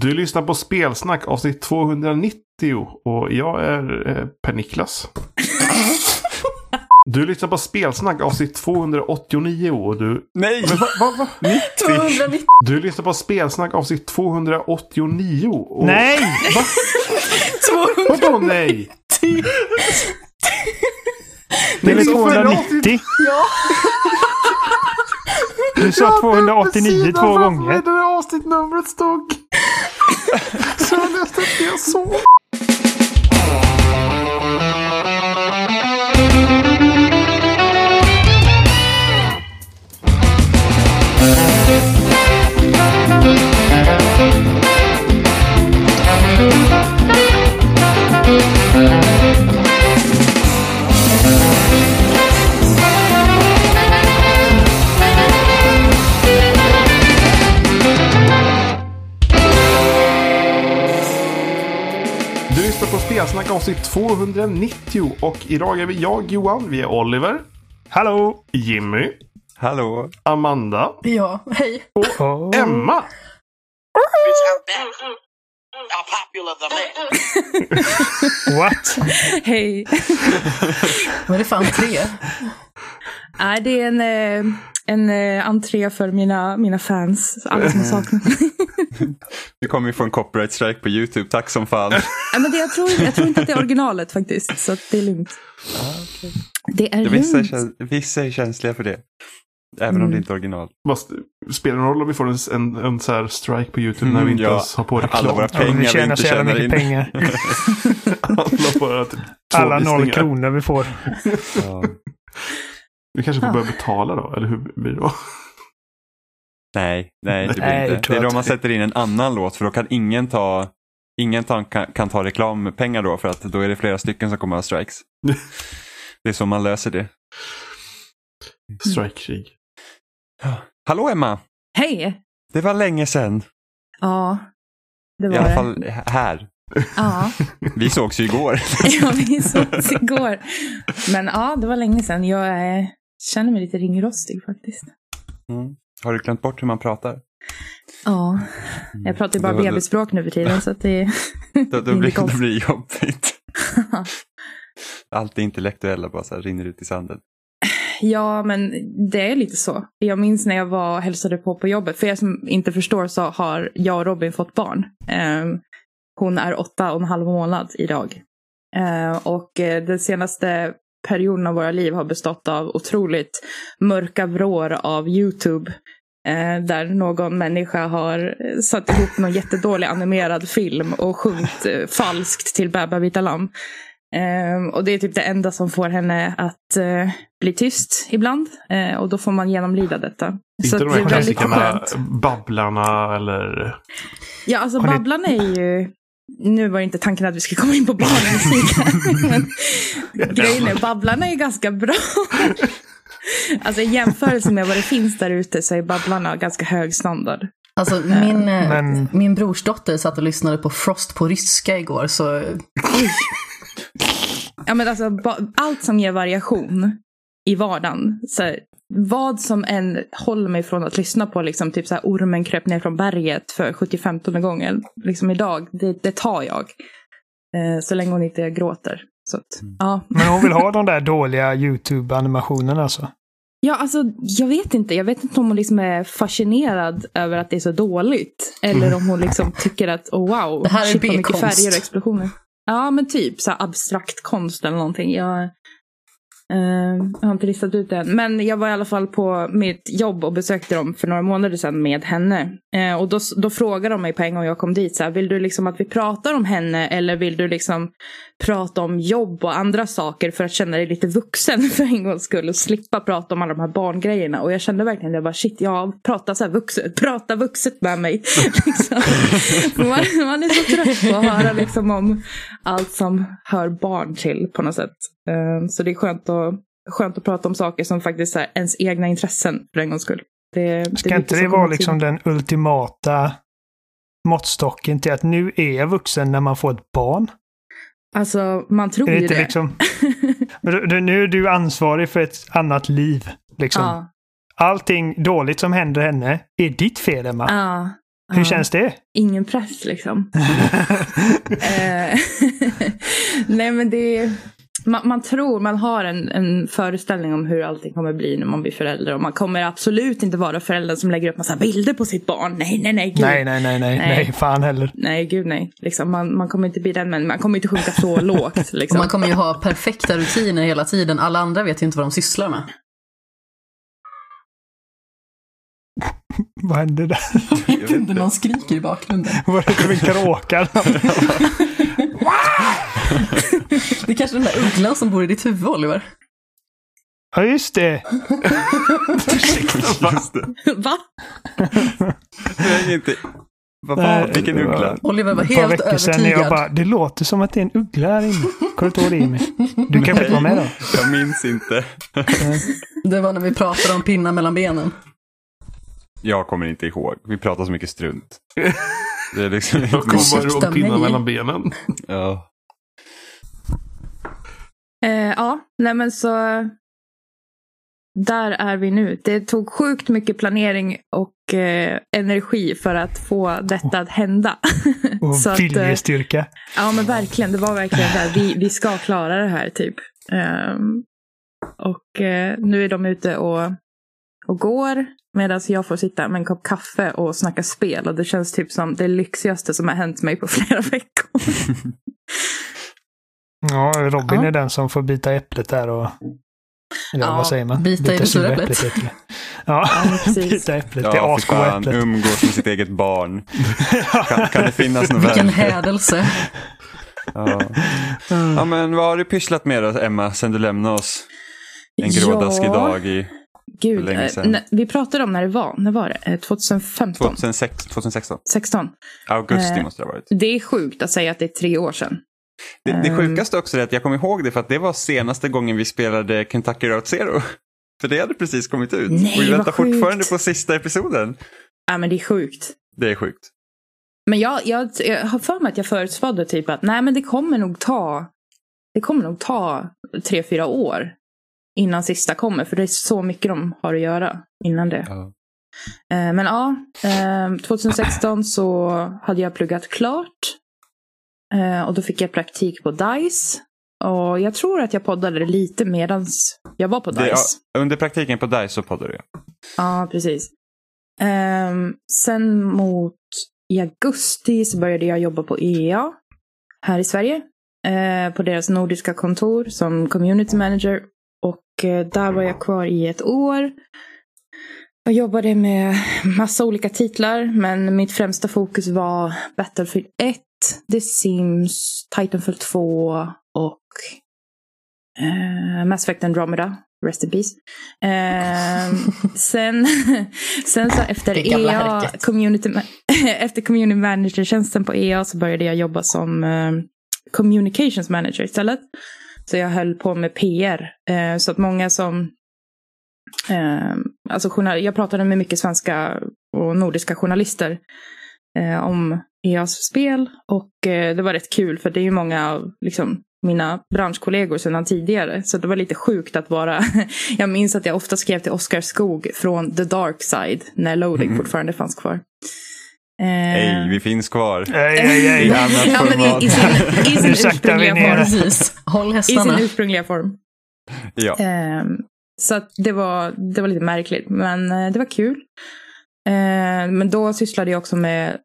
Du lyssnar på Spelsnack avsnitt 290 och jag är eh, Per-Niklas. Du lyssnar på Spelsnack avsnitt 289 och du... Nej! Men va, va, va? 290. Du lyssnar på Spelsnack avsnitt 289 och... Nej! Va? Vadå nej? Det är väl så 290? Ja. Du sa 289 två gånger. Det där avsnittnumret stod. Så jag läste Spelsnack avsnitt 290 och idag är vi jag Johan, vi är Oliver, Hallå! Jimmy, Hallå? Amanda Ja, hej. och Oh. Emma. What? Hej. Vad är det för entré? Nej, det är en, eh, en eh, entré för mina, mina fans. Alla som har saknat mig. Du kommer ju få en copyright strike på YouTube, tack som fan. Nej, men det, jag, tror, jag tror inte att det är originalet faktiskt. Så att det är lugnt. Det är Det vissa, är, lugnt. käns- vissa är känsliga för det. Även om det inte är original. Vad spelar det roll om vi får en, en, en så här strike på YouTube när vi inte Mm, ja. ens har på reklam? Alla våra Ja, vi pengar vi tjänar inte tjänar mycket in. pengar. Alla bara typ Alla noll kronor vi får. Ja. Vi kanske får Ah. börja betala då, eller hur blir det då? Nej, nej det blir Nej, inte. det är då man sätter in en annan låt för då kan ingen ta Ingen ta, kan, kan ta reklampengar då för att då är det flera stycken som kommer att ha strikes. Det är så man löser det. Strike-krig. Hallå Emma! Hej! Det var länge sedan. Ja, det I var alla det. fall här. Ja. Vi sågs ju igår. ja, vi sågs igår. Men ja, det var länge sedan. Jag eh, känner mig lite ringrostig faktiskt. Mm. Har du glömt bort hur man pratar? Ja, jag pratar ju bara bebisspråk nu för tiden. Så att det, Då, då, blir, då blir det jobbigt. Allt det intellektuella bara så här rinner ut i sanden. Ja, men det är lite så. Jag minns när jag var och hälsade på på jobbet. För er som inte förstår så har jag och Robin fått barn. Ehm, hon är åtta och en halv månad idag. Ehm, och eh, den senaste perioden av våra liv har bestått av otroligt mörka vrår av YouTube. eh, där någon människa har eh, satt ihop någon jättedålig animerad film och sjungit eh, falskt till Bäba vita lamm. Ehm, och det är typ det enda som får henne att eh, bli tyst ibland. Eh, och då får man genomlida detta. Inte så de här klassikerna. Babblarna eller... Ja, alltså Babblan är ju... Nu var det inte tanken att vi skulle komma in på barnmusik här. Men grejen är, Babblan är ganska bra. Alltså i jämförelse med vad det finns där ute så är Babblarna ganska hög standard. Alltså min, eh, Men- min brorsdotter satt och lyssnade på Frost på ryska igår så Ja, men alltså, allt som ger variation i vardagen. Så här, vad som än håller mig från att lyssna på liksom, typ så här, ormen kröp ner från berget för 75 gången. Liksom idag, det, det tar jag. Eh, så länge hon inte gråter. Så att, ja. Men hon vill ha de där dåliga YouTube-animationerna alltså. ja, alltså jag vet inte. Jag vet inte om hon liksom är fascinerad över att det är så dåligt. Eller om hon liksom tycker att, oh wow, Det här är shit mycket färger och explosioner. Ja, men typ så här abstrakt konst eller någonting. Jag, Ehm, jag har inte listat ut det än. Men jag var i alla fall på mitt jobb och besökte dem för några månader sedan med henne. Ehm, och då, då frågade de mig på en gång jag kom dit, så här, vill du liksom att vi pratar om henne eller vill du liksom prata om jobb och andra saker för att känna dig lite vuxen för en gångs skull och slippa prata om alla de här barngrejerna. Och jag kände verkligen, jag bara shit, jag pratar så här vuxet, prata vuxet med mig. liksom. man, man är så trött på att höra liksom om allt som hör barn till på något sätt. Eh, Så det är skönt att, skönt att prata om saker som faktiskt är ens egna intressen för en gångs skull. Det, det Ska är inte det vara liksom den ultimata måttstocken till att nu är jag vuxen när man får ett barn? Alltså, man tror det ju det. liksom... Nu är du ansvarig för ett annat liv. Liksom. Ja, Allting dåligt som händer henne är ditt fel, Emma. ja. Hur Ja. känns det? Ingen press liksom. Eh, Nej men det är, man, man tror, man har en, en föreställning om hur allting kommer bli när man blir förälder. Och man kommer absolut inte vara föräldern som lägger upp massa bilder på sitt barn. Nej, nej, nej. Gud. Nej, nej, nej, nej, Nej. nej, fan heller. Nej, gud nej. Liksom, man, man kommer inte bli den, men man kommer inte sjunka så lågt. Och Liksom. man kommer ju ha perfekta rutiner hela tiden. Alla andra vet ju inte vad de sysslar med. Vad hände där? Jag vet inte, någon skriker i bakgrunden. Var det som en kråka? Det är kanske den där ugglan som bor i ditt huvud, Oliver. Ja, just det. Just det. Va? Jag är inte... Vad fan, vilken det var- uggla? Oliver var helt veckor sedan när jag övertygad. bara, det låter som att det är en uggla här inne. Kommer du inte ihåg det Jimmy? Du kan väl inte vara med då? Jag minns inte. Det var när vi pratade om pinnar mellan benen. Jag kommer inte ihåg. Vi pratar så mycket strunt. Det är liksom Jag kommer bara ihåg pinnar mellan benen. Ja. Eh, ja, nej men så. Där är vi nu. Det tog sjukt mycket planering och eh, energi för att få detta att hända. Och Så att, eh, viljestyrka. Ja men verkligen, det var verkligen där. Vi, vi ska klara det här typ. Ehm, och eh, nu är de ute och, och går. Medan jag får sitta med en kopp kaffe och snacka spel. Och det känns typ som det lyxigaste som har hänt mig på flera veckor. Ja, Robin Ja. är den som får bita äpplet där och... Eller Ja, vad säger man? bita i det sura äpplet. det. Ja, Ja, precis. bita äpplet. det Ja, är asgoda fan. äpplet. Umgås med sitt eget barn. Kan, kan det finnas något Vilken hädelse. Ja. ja, men vad har du pysslat med då, Emma, sen du lämnade oss? En grådaskig Ja. dag i Gud, eh, vi pratade om när det var. När var det? Eh, 2015? 2006, 2016. 16? Augusti Eh, måste det ha varit. Det är sjukt att säga att det är tre år sedan. Det, det ehm. sjukaste också är att jag kommer ihåg det för att det var senaste gången vi spelade Kentucky Route Zero. För det hade precis kommit ut. Nej, och vi väntar fortfarande på sista episoden. Ja men det är sjukt. Det är sjukt. Men jag, jag, jag har för mig att jag förutspådde typ att nej men det kommer nog ta det kommer nog ta tre, fyra år innan sista kommer. För det är så mycket de har att göra innan det. Ja. Eh, men ja, eh, 2016 så hade jag pluggat klart. Eh, och då fick jag praktik på DICE. Och jag tror att jag poddade lite medans jag var på DICE. Det, ja, under praktiken på DICE så poddade jag. Ja, precis. Ehm, sen mot i augusti så började jag jobba på EA här i Sverige. eh, på deras nordiska kontor som community manager. Och eh, där var jag kvar i ett år. Jag jobbade med massa olika titlar, men mitt främsta fokus var Battlefield 1, The Sims, Titanfall 2 och eh, Mass Effect Andromeda. Rest in peace. Eh, sen, sen så efter EA, härket. community, efter community manager-tjänsten på EA så började jag jobba som eh, communications manager istället. Så jag höll på med PR. Eh, så att många som... Eh, alltså journal- jag pratade med mycket svenska och nordiska journalister eh, om EAs spel. Och eh, det var rätt kul för det är ju många av liksom, mina branschkollegor sedan tidigare. Så det var lite sjukt att vara... jag minns att jag ofta skrev till Oskar Skog från The Dark Side när Loading fortfarande fanns kvar. Eh, Hej, vi finns kvar. Ej, ej, I ej. annat ja, men i, i format. sin, i sin ursprungliga form. Precis. Håll I sin hästarna. ursprungliga form. Ja. Ehm, så att det, var, det var lite märkligt, men eh, det var kul. Eh, men då sysslade jag också med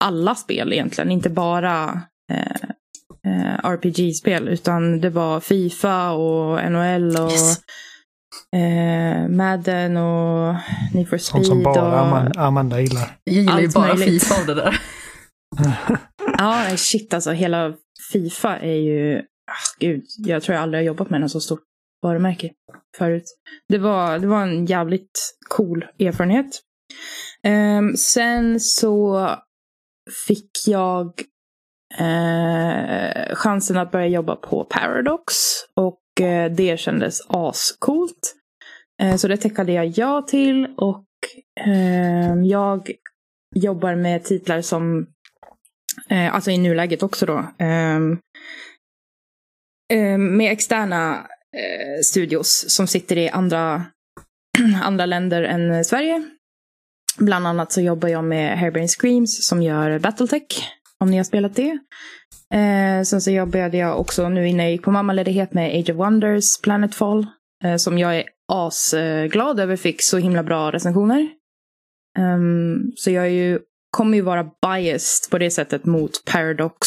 alla spel egentligen, inte bara eh, eh, RPG-spel, utan det var Fifa och NHL och Yes. Eh, Madden och Need for Speed. Sånt som bara och, Amanda, Amanda gillar. Jag gillar ju bara möjligt. Fifa av det där. Ja, nej, shit alltså. Hela Fifa är ju... Ah, gud, jag tror jag aldrig har jobbat med något så stort varumärke förut. Det var, det var en jävligt cool erfarenhet. Ehm, sen så fick jag eh, chansen att börja jobba på Paradox. Och eh, det kändes ascoolt. Eh, så det tackade jag ja till. Och ehm, jag jobbar med titlar som eh, alltså i nuläget också då. Ehm, ehm, med externa eh, studios som sitter i andra, andra länder än Sverige. Bland annat så jobbar jag med Hairbrain Screams som gör Battletech. Om ni har spelat det. Eh, sen så jobbade jag också nu innan jag gick på mammaledighet med Age of Wonders, Planetfall. Eh, som jag är asglad över fick så himla bra recensioner. Um, så jag är ju, kommer ju vara biased på det sättet mot Paradox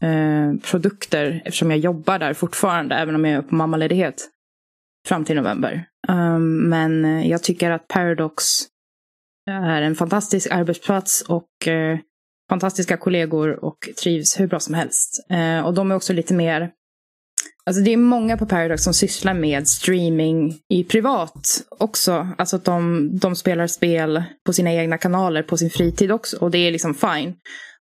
eh, produkter eftersom jag jobbar där fortfarande även om jag är på mammaledighet fram till november. Um, men eh, jag tycker att Paradox är en fantastisk arbetsplats och eh, fantastiska kollegor och trivs hur bra som helst. Eh, och de är också lite mer Alltså det är många på Paradox som sysslar med streaming i privat också. Alltså att de, de spelar spel på sina egna kanaler på sin fritid också. Och det är liksom fine.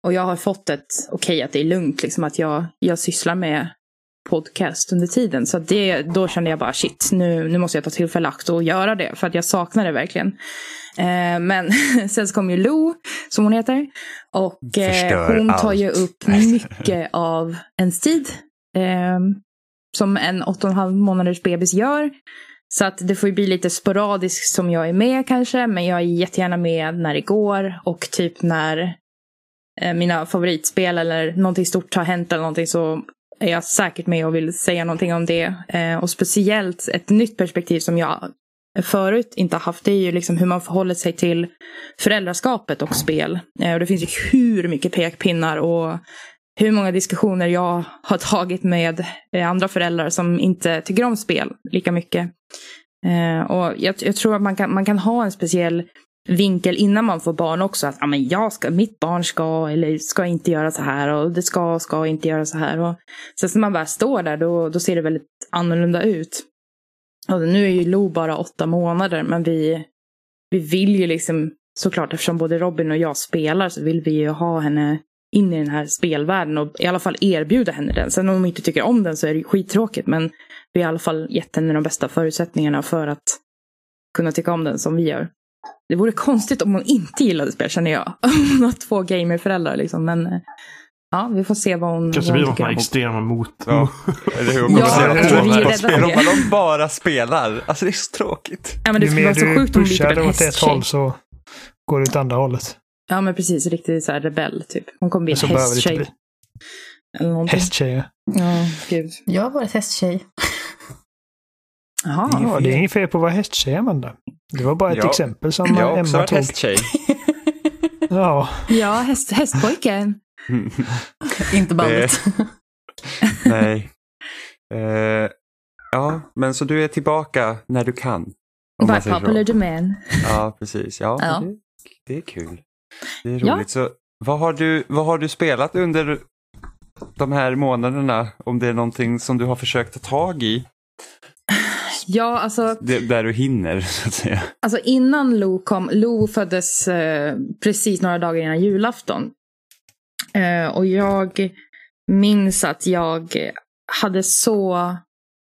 Och jag har fått ett okej okay, att det är lugnt, liksom att jag, jag sysslar med podcast under tiden. Så det, då kände jag bara shit, nu, nu måste jag ta tillfälle akt och göra det. För att jag saknar det verkligen. Eh, men sen så kom ju Lo, som hon heter. Och eh, hon tar ju upp mycket av ens tid. Eh, som en åtta och en halv månaders bebis gör. Så att det får ju bli lite sporadiskt som jag är med kanske. Men jag är jättegärna med när det går. Och typ när eh, mina favoritspel eller någonting stort har hänt eller någonting så är jag säkert med och vill säga någonting om det. Eh, och speciellt ett nytt perspektiv som jag förut inte har haft. Det är ju liksom hur man förhåller sig till föräldraskapet och spel. Eh, och det finns ju hur mycket pekpinnar och hur många diskussioner jag har tagit med eh, andra föräldrar som inte tycker om spel lika mycket. Eh, och jag, jag, tror att man kan, man kan ha en speciell vinkel innan man får barn också. Att ja, men jag ska, mitt barn ska eller ska inte göra så här och det ska ska inte göra så här. Och sen när man väl står där då, då ser det väldigt annorlunda ut. Och nu är ju Lo bara åtta månader men vi, vi vill ju liksom såklart eftersom både Robin och jag spelar så vill vi ju ha henne in i den här spelvärlden och i alla fall erbjuda henne den. Sen om hon inte tycker om den så är det skittråkigt men vi har i alla fall gett henne de bästa förutsättningarna för att kunna tycka om den som vi gör. Det vore konstigt om hon inte gillade spel känner jag. Hon har två gamerföräldrar liksom men eh, Ja, vi får se vad hon, Kanske vad blir hon något tycker. extrema mot. Ja, eller hur? Hon Ja, kommer jag tror vi är bara rädda för det. de bara spelar. Alltså det är så tråkigt. Ja, men det skulle vara så du sjukt om hon blir typ pushar en åt ett hästtjej. håll så går det åt andra hållet. Ja, men precis. Riktigt så här rebell typ. Hon kommer bli en hästtjej. bli. Hästtjejer. Ja, gud. Jag har varit hästtjej. Jaha. Ja, det är inget fel på att vara hästtjej, Amanda. Det var bara ett Ja. exempel som Jag har också Emma varit tog. hästtjej. Ja, Ja, häst, hästpojken. Inte bandet. Nej. Eh, ja, men så du är tillbaka när du kan. Om By man säger popular så. demand. Ja, precis. Ja, Ja. Det, det är kul. Det är Ja. roligt. Så, vad, har du, vad har du spelat under de här månaderna? Om det är någonting som du har försökt ta tag i? Ja, alltså, Det, där du hinner, så att säga. alltså innan Lo kom. Lo föddes eh, precis några dagar innan julafton. Eh, och jag minns att jag hade så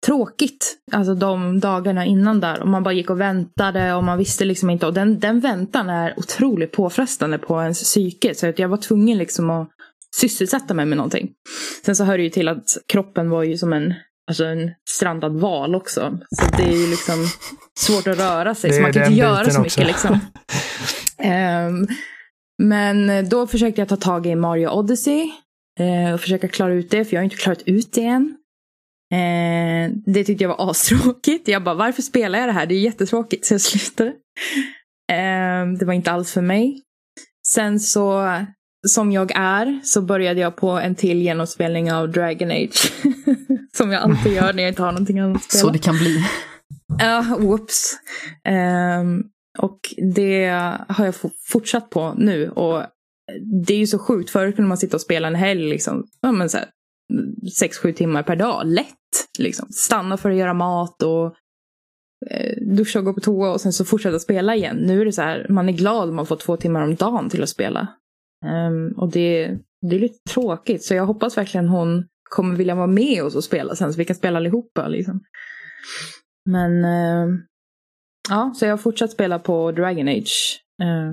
tråkigt. Alltså de dagarna innan där. Och man bara gick och väntade och man visste liksom inte. Och den, den väntan är otroligt påfrestande på ens psyke. Så att jag var tvungen liksom att sysselsätta mig med någonting. Sen så hör det ju till att kroppen var ju som en, alltså en strandad val också. Så det är ju liksom svårt att röra sig. Så man kan inte göra så också. mycket liksom. Ehm, men då försökte jag ta tag i Mario Odyssey. eh, och försöka klara ut det, för jag har inte klarat ut det än. Eh, det tyckte jag var astråkigt. Jag bara, varför spelar jag det här? Det är jättetråkigt. Så jag slutade. Eh, det var inte alls för mig. Sen så, som jag är, så började jag på en till genomspelning av Dragon Age. som jag alltid gör när jag inte har någonting annat att spela. Så det kan bli. Ja, whoops. Ehm, och det har jag fortsatt på nu. Och det är ju så sjukt. Förut kunde man sitta och spela en helg liksom. Ja, men så här, sex, sju timmar per dag. Lätt. Liksom. Stanna för att göra mat och eh, duscha och gå på toa och sen så fortsätta spela igen. Nu är det så här, man är glad om man får två timmar om dagen till att spela. Um, och det, det är lite tråkigt. Så jag hoppas verkligen hon kommer vilja vara med oss och spela sen så vi kan spela allihopa. Liksom. Men uh, ja, så jag har fortsatt spela på Dragon Age. Eh,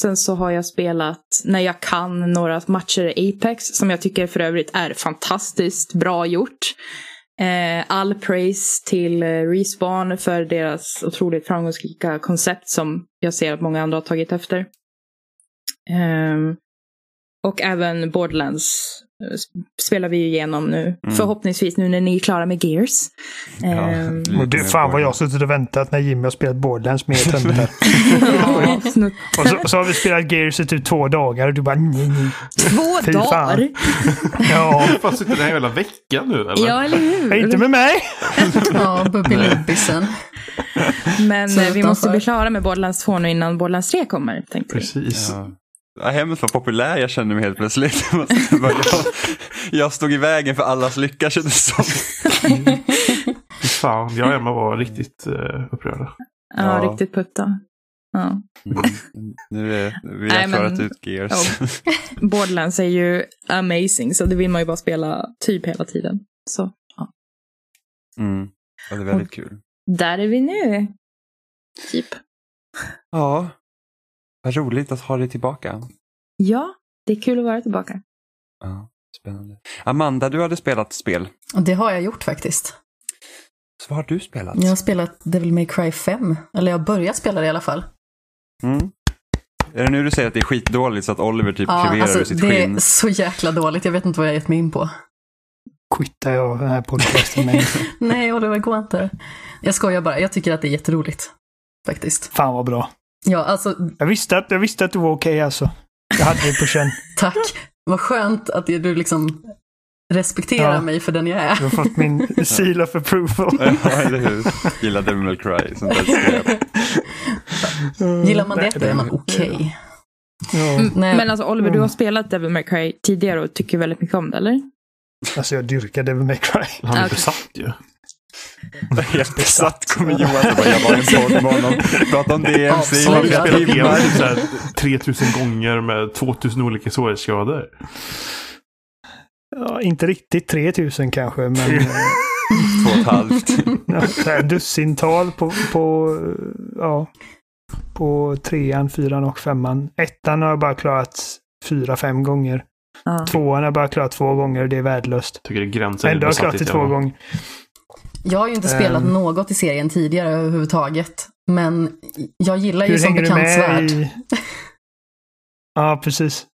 sen så har jag spelat, när jag kan, några matcher i Apex som jag tycker för övrigt är fantastiskt bra gjort. Eh, all praise till eh, Respawn för deras otroligt framgångsrika koncept som jag ser att många andra har tagit efter. Eh, och även Borderlands spelar vi ju igenom nu. Mm. Förhoppningsvis nu när ni är klara med Gears. Ehm, lite Och du, mer fan vad jag har suttit och väntat när Jimmy har spelat Borderlands med ja, snutt- Och så, så har vi spelat Gears i typ två dagar och du bara nej, nej. Två Fy fan. dagar! Ja, Fan, sitter det här hela veckan nu eller? Ja, eller hur? inte med mig! Ja, Bubbilubbisen. Men Så eh, vi måste bli klara med Borderlands 2 nu innan Borderlands 3 kommer. Tänkte vi. Precis. Ja. Ja, hemskt vad populär jag känner mig helt plötsligt. Jag, jag, stod i vägen för allas lycka kändes det som. Fan, jag och Emma var riktigt uh, upprörda. Ja, Ja. riktigt putta. Ja. Mm. Nu är vi Nej, har men- klarat ut Gears. Ja. Borderlands är ju amazing, så det vill man ju bara spela typ hela tiden. Så ja. Mm. Ja, det är väldigt kul. där är vi nu. Typ. Ja, vad roligt att ha dig tillbaka. Ja, det är kul att vara tillbaka. Ja, spännande. Amanda, du hade spelat spel. Det har jag gjort faktiskt. Så vad har du spelat? Jag har spelat Devil May Cry 5. Eller jag har börjat spela det i alla fall. Mm. Är det nu du säger att det är skitdåligt så att Oliver typ Ja, kreverar ur alltså sitt det skinn? är så jäkla dåligt. Jag vet inte vad jag gett mig in på. Quittar jag den här podcasten med. Nej, Oliver, gå inte. Jag skojar bara. Jag tycker att det är jätteroligt. Faktiskt. Fan vad bra. Ja, alltså Jag visste att, jag visste att du var okej alltså. Jag hade det på känn. tack. Vad skönt att du liksom respekterar Ja. mig för den jag är. Du har fått min seal of approval. ja, eller hur? Gillar Devil May Cry. Sånt där. Gillar man det, då är man okej. Ja. Mm. Men alltså Oliver, du har Mm. spelat Devil May Cry tidigare och tycker väldigt mycket om det, eller? Alltså jag dyrkar Devil May Cry. Han är Okej. besatt ju. Helt besatt kommer Johan och bara, jag var en podd med honom. Pratade om DMC. Jag har spelat igenom timmar. typ så här 3000 gånger med 2000 olika svårighetsgrader. Ja, inte riktigt 3000 kanske, men eh, Två och ett halvt. ja, dussintal på, på, ja, på trean, fyran och femman. Ettan har jag bara klarat fyra, fem gånger. Ja. Tvåan har jag bara klarat två gånger och det är värdelöst. Tycker det är gränsen. Ändå har jag klarat det två gånger. Jag har ju inte spelat Ehm. något i serien tidigare överhuvudtaget. Men jag gillar ju som bekant svärd. i... Ja, precis.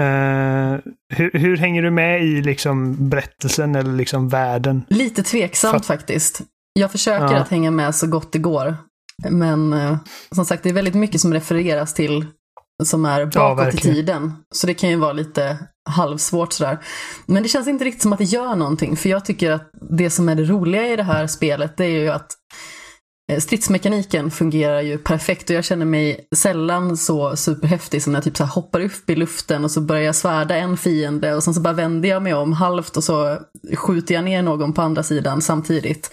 Eh, hur, hur hänger du med i liksom berättelsen eller liksom världen? Lite tveksamt Fatt- faktiskt. Jag försöker Ja. att hänga med så gott det går. Men eh, som sagt, det är väldigt mycket som refereras till som är bakåt i verkligen. tiden. Så det kan ju vara lite halvsvårt sådär. Men det känns inte riktigt som att det gör någonting. För jag tycker att det som är det roliga i det här spelet, det är ju att eh, stridsmekaniken fungerar ju perfekt och jag känner mig sällan så superhäftig som när jag typ så hoppar upp i luften och så börjar jag svärda en fiende och sen så bara vänder jag mig om halvt och så skjuter jag ner någon på andra sidan samtidigt.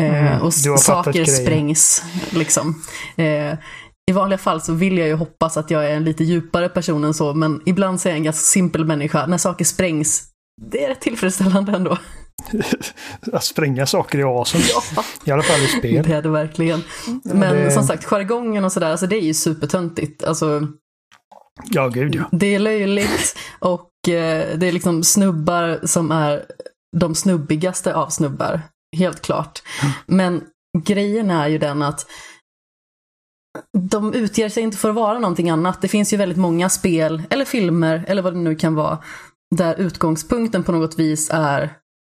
Eh, Mm, och saker sprängs liksom. Eh, I vanliga fall så vill jag ju hoppas att jag är en lite djupare person än så, men ibland så är jag en ganska simpel människa. När saker sprängs, det är rätt tillfredsställande ändå. Att spränga saker i asen. Ja. I alla fall i spel. Det är det verkligen. Men det- som sagt, jargongen och sådär, alltså det är ju supertöntigt. Alltså, Ja, gud ja. det är löjligt och eh, det är liksom snubbar som är de snubbigaste av snubbar. Helt klart. Men grejen är ju den att de utger sig inte för att vara någonting annat. Det finns ju väldigt många spel, eller filmer, eller vad det nu kan vara, där utgångspunkten på något vis är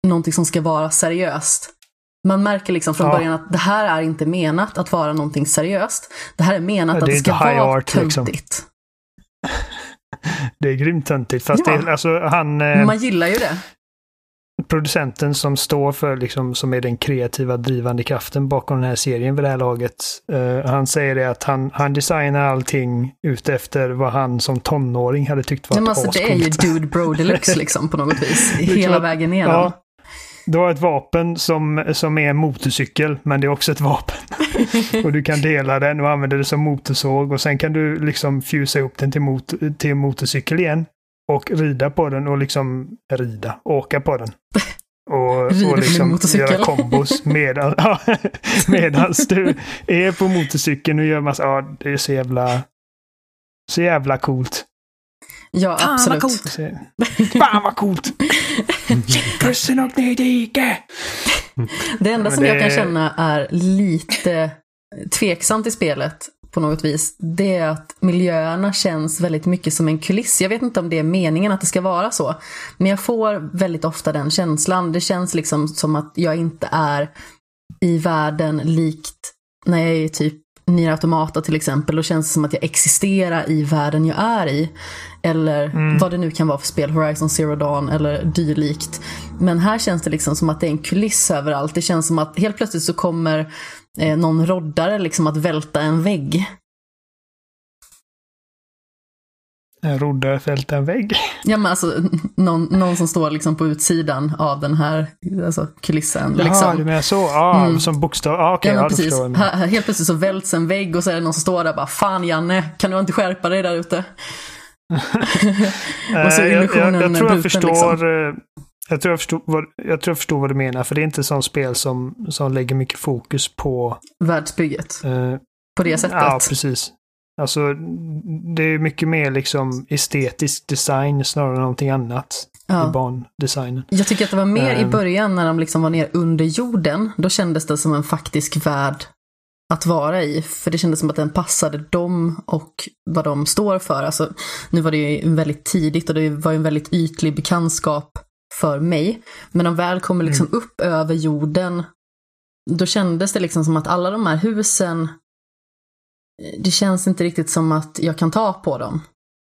någonting som ska vara seriöst. Man märker liksom från Ja. början att det här är inte menat att vara någonting seriöst. Det här är menat Ja, att det det ska vara liksom. töntigt. Det är grymt töntigt. Fast Ja. det alltså han, eh, Man gillar ju det. Producenten som står för, liksom, som är den kreativa drivande kraften bakom den här serien vid det här laget. eh, han säger det att han, han designar allting utefter vad han som tonåring hade tyckt var Men alltså, det är ju dude bro deluxe liksom på något vis. Hela vägen igenom. Ja. Du har ett vapen som, som är en motorcykel, men det är också ett vapen. och du kan dela den och använda det som motorsåg och sen kan du liksom fusa ihop den till, mot, till motorcykel igen. Och rida på den och liksom rida, åka på den. Och, och liksom göra kombos medan, medans du är på motorcykeln och gör massa, ja det är så jävla, så jävla coolt. Ja, Fan, vad absolut. coolt. Se. Fan vad coolt! Pussen och ner i diket! Det enda som jag det- kan känna är lite tveksamt i spelet på något vis, det är att miljöerna känns väldigt mycket som en kuliss. Jag vet inte om det är meningen att det ska vara så, men jag får väldigt ofta den känslan. Det känns liksom som att jag inte är i världen likt när jag är typ Nier Automata till exempel, då känns det som att jag existerar i världen jag är i. Eller vad det nu kan vara för spel, Horizon Zero Dawn eller dylikt. Men här känns det liksom som att det är en kuliss överallt. Det känns som att helt plötsligt så kommer eh, någon roddare liksom att välta en vägg. En roddare fällt en vägg. Ja men alltså någon, någon som står liksom på utsidan av den här alltså, kulissen. Jaha, Liksom. du menar så? Ja, Mm. som bokstav. Ja, okej. Ja, ja, precis. Här, helt plötsligt så välts en vägg och så är det någon som står där och bara Fan Janne, kan du inte skärpa dig där ute? och så är jag, illusionen jag, jag tror jag bruten, förstår... liksom. Jag tror jag, förstår vad, jag tror jag förstår vad du menar, för det är inte sånt spel som, som lägger mycket fokus på... Världsbygget. eh, På det sättet. ja, precis. Alltså, det är mycket mer liksom estetisk design snarare än någonting annat i Ja. bandesignen. Jag tycker att det var mer i Ehm. början när de liksom var ner under jorden. Då kändes det som en faktisk värld att vara i. För det kändes som att den passade dem och vad de står för. Alltså, nu var det ju väldigt tidigt och det var ju en väldigt ytlig bekantskap för mig. Men de väl kommer liksom upp över jorden, då kändes det liksom som att alla de här husen, det känns inte riktigt som att jag kan ta på dem.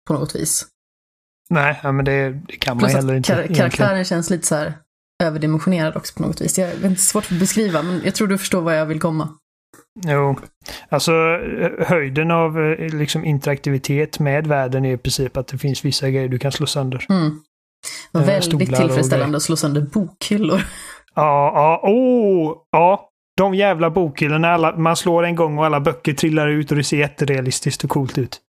På något vis. Nej, ja, men det, det kan man Plus heller att inte. kar- egentligen. karaktären känns lite så här överdimensionerad också på något vis. Jag vet inte, svårt att beskriva, men jag tror du förstår vad jag vill komma. Jo, alltså eh, höjden av eh, liksom interaktivitet med världen är i princip att det finns vissa grejer du kan slå sönder. Mm. Det var Eh, väldigt tillfredsställande att slå sönder bokhyllor. Ja, ja, åh, ja. De jävla bokhyllorna, alla, man slår en gång och alla böcker trillar ut och det ser jätterealistiskt och coolt ut.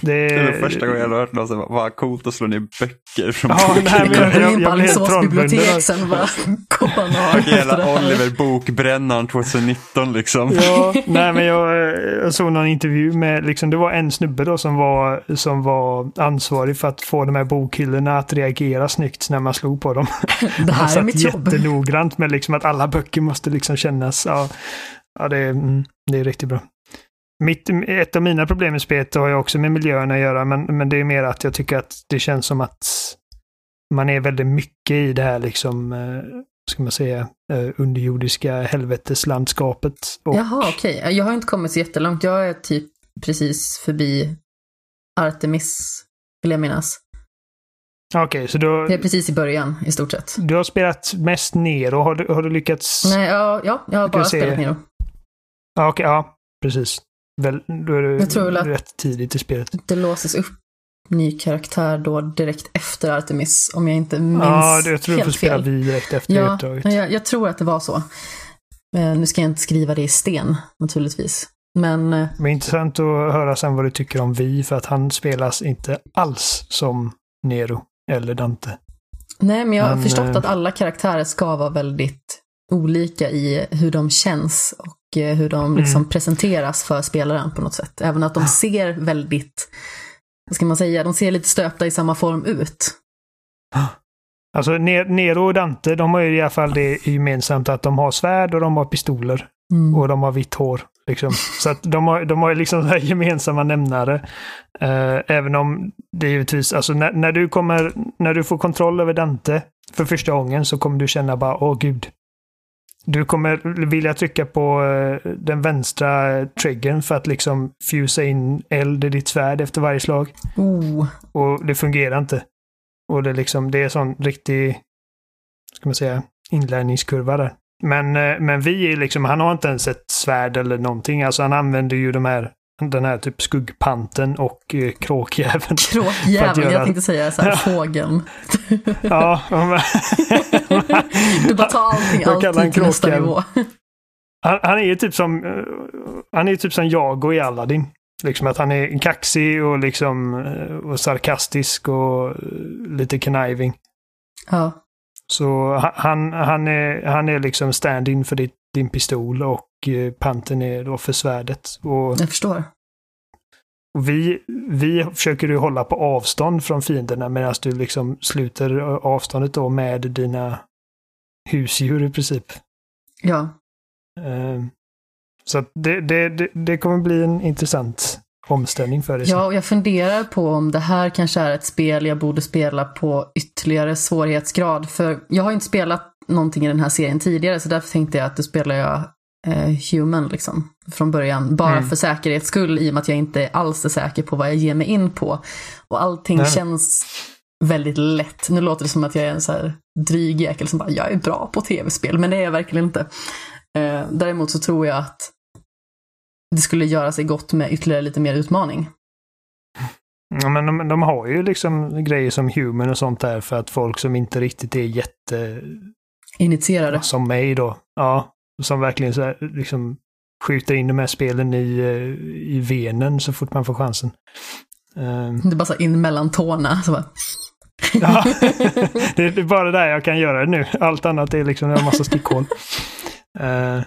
Det, Det är den första gången jag har hört någon säga vad coolt att slå ner böcker från Ja, nej, men jag- jag blev helt trollbunden. bibliotek sen bara hela. Oliver Bokbrännaren 2019 liksom. Ja, nej men jag, jag såg någon intervju med, liksom, det var en snubbe då som var, som var ansvarig för att få de här bokhyllorna att reagera snyggt när man slog på dem. Det här är mitt jobb. jättenoggrant med liksom att alla böcker måste liksom kännas. Ja, ja det, mm, det är riktigt bra. Mitt, ett av mina problem med spelet har ju också med miljöerna att göra, men, men det är mer att jag tycker att det känns som att man är väldigt mycket i det här liksom, eh, ska man säga, eh, underjordiska helveteslandskapet. Och, Jaha, okej. Jag har inte kommit så jättelångt. Jag är typ precis förbi Artemis, vill jag minnas. Okej, så du, Det är precis i början, i stort sett. du har spelat mest ner och har du, har du lyckats? Nej, ja, ja jag har bara se. spelat Nero. Ja, okej, ja, precis. Väl, då är Jag tror väl att- rätt tidigt i spelet. Det låses upp ny karaktär då direkt efter Artemis, om jag inte minns Ja, det- jag tror du får helt spela vi direkt efter Ja, uppdraget. jag, jag tror att det var så. Eh, nu ska jag inte skriva det i sten, naturligtvis. Men eh, Men intressant att höra sen vad du tycker om Vi, för att han spelas inte alls som Nero eller Dante. nej, men jag har Men, förstått eh, att alla karaktärer ska vara väldigt olika i hur de känns och eh, hur de liksom Mm. presenteras för spelaren på något sätt. Även att de ser väldigt, vad ska man säga, de ser lite stöpta i samma form ut. Alltså Ne- Nero och Dante, de har ju i alla fall det gemensamt att de har svärd och de har pistoler. Mm. Och de har vitt hår. Liksom. Så att de har, de har liksom så här gemensamma nämnare. Eh, även om det givetvis, alltså när, när, du kommer, när du får kontroll över Dante för första gången så kommer du känna bara, åh gud. Du kommer vilja trycka på eh, den vänstra triggern för att liksom fusa in eld i ditt svärd efter varje slag. Oh, Och det fungerar inte. Och det är liksom, det är sån riktig, ska man säga, inlärningskurva där. Men, eh, men vi är liksom, han har inte ens ett svärd eller någonting. Alltså han använder ju de här, den här typ skuggpanten och eh, kråkjäveln. kråkjäveln, göra- jag tänkte säga så här, fågeln. ja, men- Du bara tar allting Jag alltid till nästa nivå. han, han är ju typ som, eh, han är typ som Jago i Aladdin. Liksom att han är kaxig och liksom eh, och sarkastisk och eh, lite conniving. Ja. Så ha- han, han, är, han är liksom stand-in för ditt, din pistol och panten är då för svärdet. Och Jag förstår. Och vi, vi försöker ju hålla på avstånd från fienderna medan du liksom sluter avståndet då med dina husdjur i princip. Ja. Eh, Så det, det, det kommer bli en intressant omställning för dig. ja, och jag funderar på om det här kanske är ett spel jag borde spela på ytterligare svårighetsgrad. För jag har inte spelat någonting i den här serien tidigare, så därför tänkte jag att då spelar jag eh, Human liksom, från början. Bara Mm. för säkerhets skull, i och med att jag inte alls är säker på vad jag ger mig in på. Och allting Nej. känns väldigt lätt. Nu låter det som att jag är en så här dryg jäkel som bara, jag är bra på tv-spel, men det är jag verkligen inte. Eh, däremot så tror jag att det skulle göra sig gott med ytterligare lite mer utmaning. Ja, men de, de har ju liksom grejer som Human och sånt där för att folk som inte riktigt är jätte... Initierade. Som mig då. Ja. Som verkligen så här, liksom skjuter in de här spelen i, eh, i venen så fort man får chansen. Ehm, Det är bara så in mellan tårna. Så bara, Ja, det är bara där jag kan göra det nu. Allt annat är liksom en massa stickhål. Uh,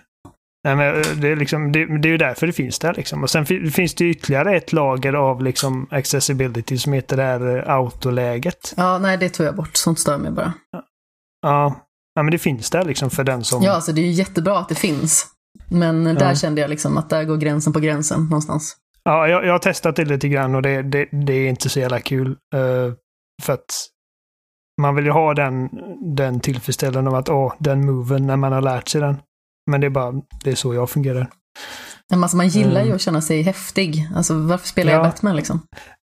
nej, men eh, det, är liksom, det, det är ju därför det finns där. Liksom. Och sen fi- finns det ytterligare ett lager av liksom accessibility som heter det här autoläget. ja, nej det tog jag bort. Sånt stör mig bara. Ja. Ja, men det finns där liksom för den som... Ja, alltså det är ju jättebra att det finns. Men där Ja. kände jag liksom att där går gränsen på gränsen någonstans. Ja, jag, jag har testat det lite grann och det, det, det är inte så jävla kul. eh, för att man vill ju ha den, den tillfredsställelsen av att åh, den moven när man har lärt sig den. Men det är bara, det är så jag fungerar. Men alltså man gillar ju Mm. att känna sig häftig. Alltså varför spelar jag Ja. Batman liksom?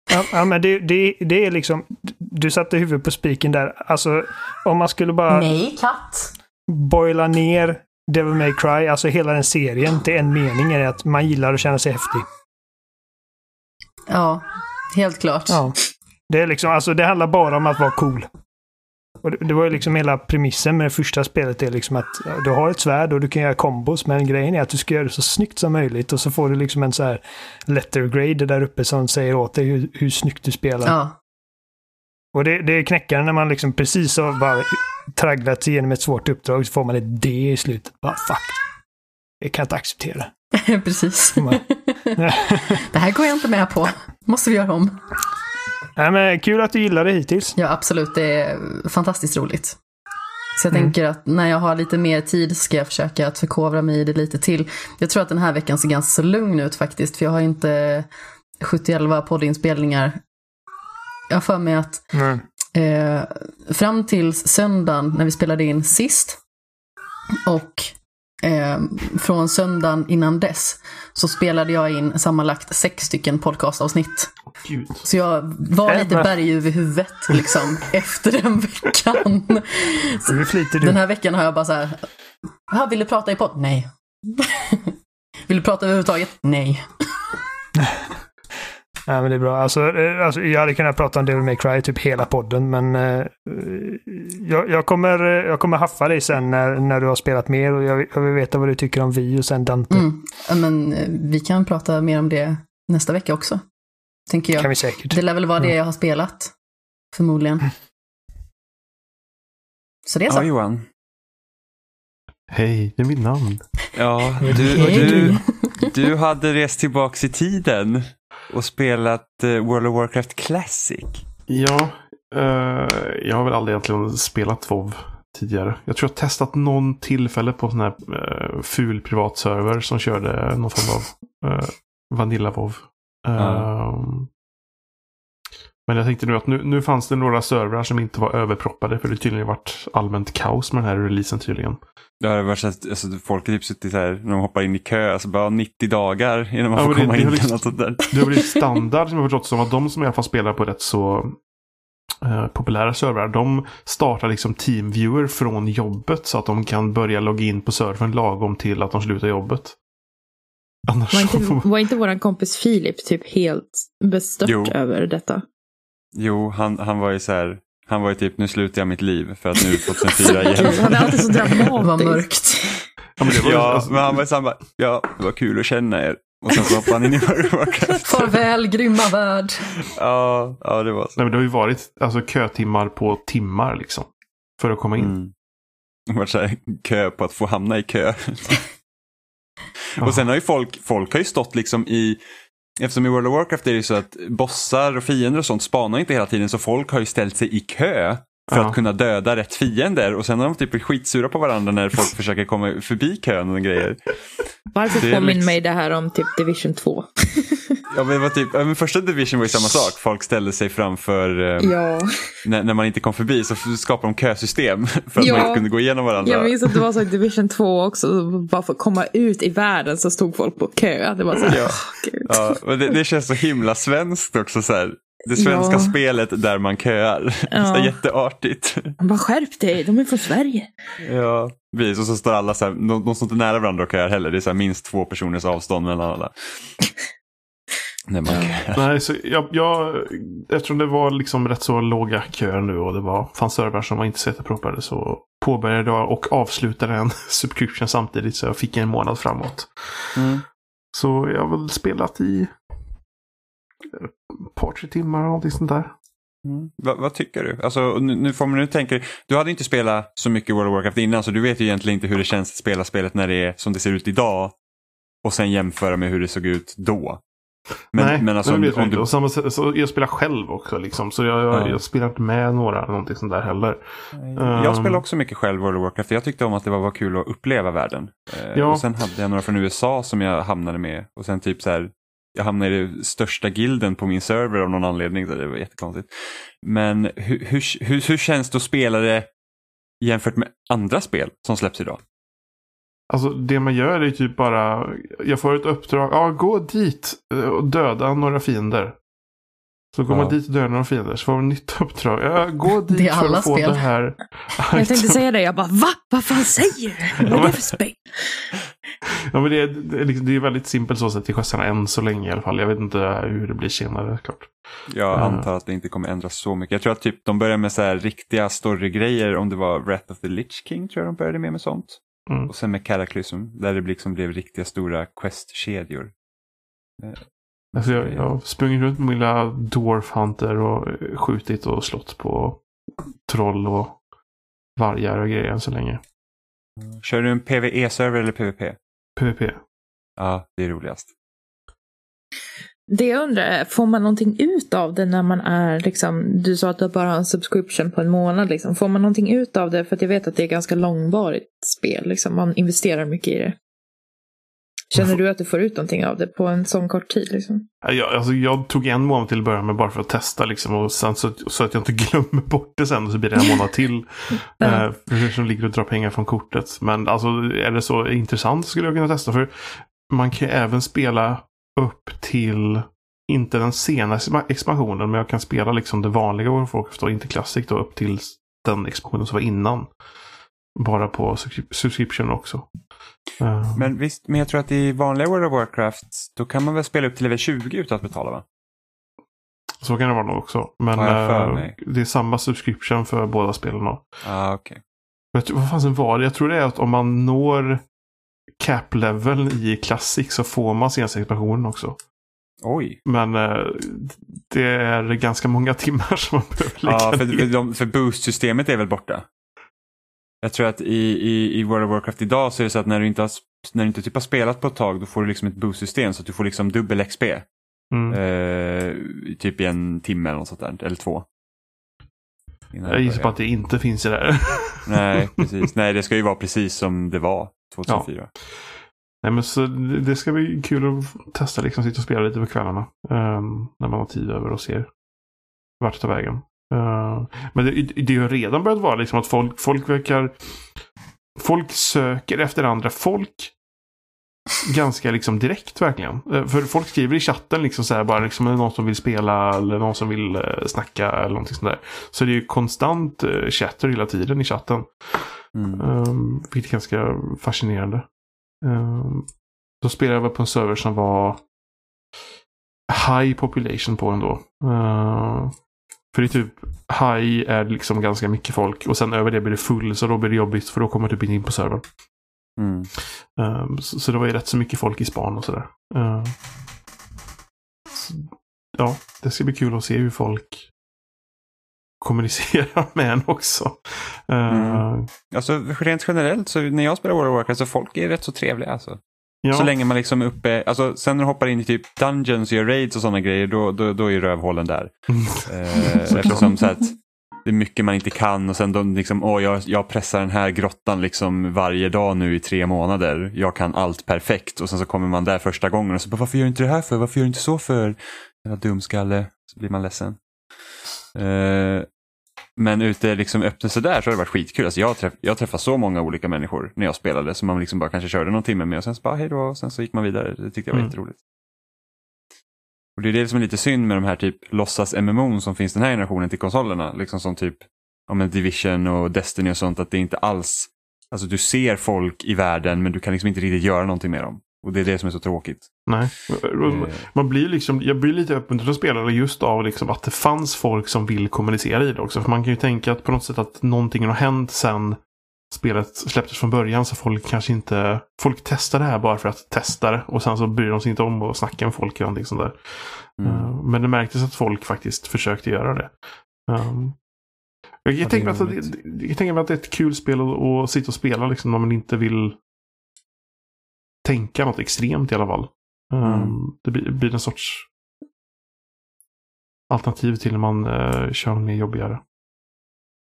Ja, ja men det, det, det är liksom, du satte huvudet på spiken där. Alltså, om man skulle bara Nej, katt! boila ner Devil May Cry, alltså hela den serien, till en mening är att man gillar att känna sig häftig. Ja, helt klart. Ja. Det är liksom, alltså det handlar bara om att vara cool. Och det, det var ju liksom hela premissen med det första spelet är liksom att du har ett svärd och du kan göra kombos, men grejen är att du ska göra det så snyggt som möjligt och så får du liksom en så här letter grade där uppe som säger åt dig hur, hur snyggt du spelar. Ja, Och det, det är knäckande när man liksom precis har bara tragglat sig igenom ett svårt uppdrag så får man ett D i slutet. Bara fuck. Det kan jag inte acceptera. precis. Det här går jag inte med på. Måste vi göra om. Nej, men kul att du gillar det hittills. Ja, absolut. Det är fantastiskt roligt. Så jag Mm. tänker att när jag har lite mer tid ska jag försöka att förkovra mig i det lite till. Jag tror att den här veckan ser ganska så lugn ut faktiskt, för jag har inte 71 poddinspelningar. Jag har för mig att Mm. eh, fram till söndagen när vi spelade in sist och eh, från söndagen innan dess så spelade jag in sammanlagt sex stycken podcastavsnitt. Gud. Så jag var lite berg över huvudet liksom efter den veckan. Den här veckan har jag bara så här, "Jaha, vill du prata i podd? Nej. vill du prata överhuvudtaget? Nej. Ja, men det är bra. Alltså, eh, alltså, jag hade kunnat prata om Devil May Cry typ hela podden, men eh, jag, jag, kommer, eh, jag kommer haffa dig sen när, när du har spelat mer och jag, vill- jag vill veta vad du tycker om Vi och sen Dante. Mm. Men eh, vi kan prata mer om det nästa vecka också. Tänker jag. kan vi säkert. Det lär väl vara det Mm. jag har spelat. Förmodligen. Så det är så. Ja, Johan. Hej, det är mitt namn. Ja, du, du, du hade rest tillbaks i tiden och spelat eh, World of Warcraft Classic. Ja, eh, jag har väl aldrig egentligen spelat WoW tidigare. Jag tror jag har testat någon tillfälle på sån här uh, ful privatserver som körde någon form av uh, Vanilla WoW. Ehm, Men jag tänkte nu att nu, nu fanns det några servrar som inte var överproppade för det tydligen varit allmänt kaos med den här releasen tydligen. Det har varit så att alltså, folk har typ suttit här när de hoppar in i kö, alltså bara 90 dagar innan man Ja, får det- komma det in. har eller liksom- något sånt där. Det har blivit standard som jag har förstått som att de som i alla fall spelar på rätt så eh, populära servrar. De startar liksom teamviewer från jobbet så att de kan börja logga in på servern lagom till att de slutar jobbet. Annars Var inte, var inte våran kompis Filip typ helt bestört Jo. över detta? Jo, han, han var ju så här, han var ju typ nu slutar jag mitt liv för att nu är det 2004 igen. Han är alltid så dramatisk. mörkt. Ja, men det var ju- Ja, alltså, men han var så här bara, ja, det var kul att känna er. Och sen så hoppade han in i World of Warcraft. Farväl, grymma värld. Ja, ja, det var så. nej, men det har ju varit alltså, kötimmar på timmar liksom. För att komma in. Mm. Det var så här, kö på att få hamna i kö. Och sen har ju folk, folk har ju stått liksom i eftersom i World of Warcraft är det så att bossar och fiender och sånt spanar inte hela tiden så folk har ju ställt sig i kö för Ja. att kunna döda rätt fiender och sen har de typ blivit skitsura på varandra när folk försöker komma förbi kön och grejer. Varför påminner liksom- mig det här om typ Division 2? Ja, men var typ, ja, men första Division var ju samma sak, folk ställde sig framför eh, Ja, när, när man inte kom förbi så skapade de kösystem för att Ja. man inte kunde gå igenom varandra. jag minns att det var så i Division 2 också. Bara för att komma ut i världen så stod folk på kö. Det var så här, Ja. gud. Ja, men det, det känns så himla svenskt också. Så här. Det svenska Ja. spelet där man köar. Ja. Så jätteartigt. Bara skärp dig, de är från Sverige. Ja, precis. Och så står alla så här, de, de står inte nära varandra och köar heller. Det är så här, minst två personers avstånd mellan alla. När man köar. Nej, så jag, jag, eftersom det var liksom rätt så låga köer nu och det var, fanns servrar som var inte så jätteproppade så påbörjade jag och avslutade en subscription samtidigt så jag fick en månad framåt. Mm. Så jag har väl spelat i ett par, tre timmar eller någonting sånt där. Mm. Vad, vad tycker du? Alltså, nu, nu får man nu tänka, du hade inte spelat så mycket World of Warcraft innan så du vet ju egentligen inte hur det känns att spela spelet när det är som det ser ut idag. Och sen jämföra med hur det såg ut då. Men, Nej, men alltså det om, vet jag om inte. du, Och samma, så jag spelar själv också liksom. Så jag, jag, Ja. jag spelar inte med några eller någonting sånt där heller. Jag Um, spelar också mycket själv World of Warcraft. Jag tyckte om att det var, var kul att uppleva världen. Eh, Ja. Och sen hade jag några från USA som jag hamnade med. Och sen typ så här, jag hamnade i den största gilden på min server av någon anledning. Så det var jättekonstigt. Men hur, hur, hur, hur känns det att spela det jämfört med andra spel som släpps idag? Alltså det man gör är typ bara, jag får ett uppdrag, ja gå dit och döda några fiender. Så går Ja. man dit och dödar några fiender så får man ett nytt uppdrag. Ja, gå dit Det är för alla att få spel. det här. Jag tänkte säga det, jag bara va? Vad fan säger du? Vad är det för spel? Ja, men det, är, det, är liksom, det är väldigt simpelt så sett i sjösarna än så länge i alla fall. Jag vet inte hur det blir senare klart. Jag Ja. antar att det inte kommer ändras så mycket. Jag tror att typ de börjar med så här riktiga storygrejer. Om det var Wrath of the Lich King tror jag de började med med sånt. Mm. Och sen med Cataclysm där det liksom blev riktiga stora quest-kedjor. Alltså jag, jag har sprungit runt med min lilla Dwarf Hunter och eh, skjutit och slått på troll och vargar och grejer än så länge. Kör du en PVE-server eller PVP? PVP. Ja, det är roligast. Det jag undrar är, får man någonting ut av det när man är liksom, du sa att du bara har en subscription på en månad liksom. Får man någonting ut av det? För att jag vet att det är ganska långvarigt spel liksom. Man investerar mycket i det. Känner du att du får ut någonting av det på en sån kort tid liksom? Ja, Jag, alltså jag tog en månad till att börja med bara för att testa liksom. Och sen så, så att jag inte glömmer bort det sen. Och så blir det en månad till. Ja. eh, för som ligger och drar pengar från kortet. Men alltså är det så intressant skulle jag kunna testa. För man kan ju även spela upp till, inte den senaste expansionen. Men jag kan spela liksom det vanliga World of Warcraft och inte Classic då upp till den expansionen som var innan. Bara på subscri- subscription också. Eh, Men visst, men jag tror att i vanliga World of Warcraft då kan man väl spela upp till level 20 utan att betala va? Så kan det vara nog också. Men mig. det är samma subscription för båda spelen. Ah. Jag tror, vad fasen var det? Jag tror det är att om man når cap-level i Classic så får man senaste expansionen också. Oj. Men eh, det är ganska många timmar som man behöver lägga Ja, för, ner. för, de, för boost-systemet är väl borta? Jag tror att i, i, i World of Warcraft idag så är det så att när du inte har, när du inte typ har spelat på ett tag då får du liksom ett boost-system så att du får liksom dubbel XP. Mm. Eh, typ i en timme eller något sånt där, eller två. Innan Jag gissar på att det inte finns i det här. Nej, precis. Nej, det ska ju vara precis som det var 2004. Nej, men så det ska bli kul att testa liksom sitta och spela lite på kvällarna. ehm, när man har tid över och ser vart det tar vägen. Eh, men det, det har redan börjat vara liksom att folk, folk verkar... Folk söker efter andra folk ganska liksom direkt verkligen. Eh, för folk skriver i chatten liksom så här bara liksom någon som vill spela eller någon som vill uh, snacka eller någonting sånt där. Så det är ju konstant uh, chatter hela tiden i chatten. Mm. Um, vilket är ganska fascinerande. Um, då spelade jag på en server som var high population på ändå. Uh, för det är typ high är liksom ganska mycket folk och sen över det blir det full så då blir det jobbigt för då kommer typ inte in på servern. Mm. Um, så, så det var ju rätt så mycket folk i span och sådär. Uh, så, ja, det ska bli kul att se hur folk kommunicerar med en också. Uh, Mm. Alltså rent generellt så när jag spelar World of Warcraft så folk är rätt så trevliga alltså. Ja. Så länge man liksom är uppe, alltså sen när du hoppar in i typ Dungeons och gör raids och sådana grejer, då, då, då är rövhålen där. Såklart. eftersom så att det är mycket man inte kan och sen de liksom, åh jag, jag pressar den här grottan liksom varje dag nu i tre månader. Jag kan allt perfekt och sen så kommer man där första gången och så bara, varför gör du inte det här för? Varför gör du inte så för? Jävla dumskalle. Så blir man ledsen. Eh, men ute liksom öppna sådär så har det varit skitkul. Alltså jag, träff, jag träffade så många olika människor när jag spelade som man liksom bara kanske körde någon timme med och sen så bara hej då och sen så gick man vidare. Det tyckte jag var Mm. jätteroligt. Och det är det som är lite synd med de här typ låtsas MMO som finns den här generationen till konsolerna. Liksom som typ om en Division och Destiny och sånt. Att det inte alls, alltså du ser folk i världen men du kan liksom inte riktigt göra någonting med dem. Och det är det som är så tråkigt. Nej. Eh, Man blir liksom, jag blir lite uppmuntrad att spela just av liksom att det fanns folk som vill kommunicera i det också. För man kan ju tänka att på något sätt att någonting har hänt sen spelet släpptes från början. Så folk kanske inte... Folk testar det här bara för att testa det. Och sen så bryr de sig inte om att snacka med folk eller någonting sånt där. Mm. Eh, Men det märktes att folk faktiskt försökte göra det. Um, jag, jag, det är tänker att, det- jag tänker mig att det är ett kul spel att, att sitta och spela liksom, när man inte vill tänka något extremt i alla fall. Um, Mm. Det blir, blir en sorts alternativ till när man uh, kör något mer jobbigare.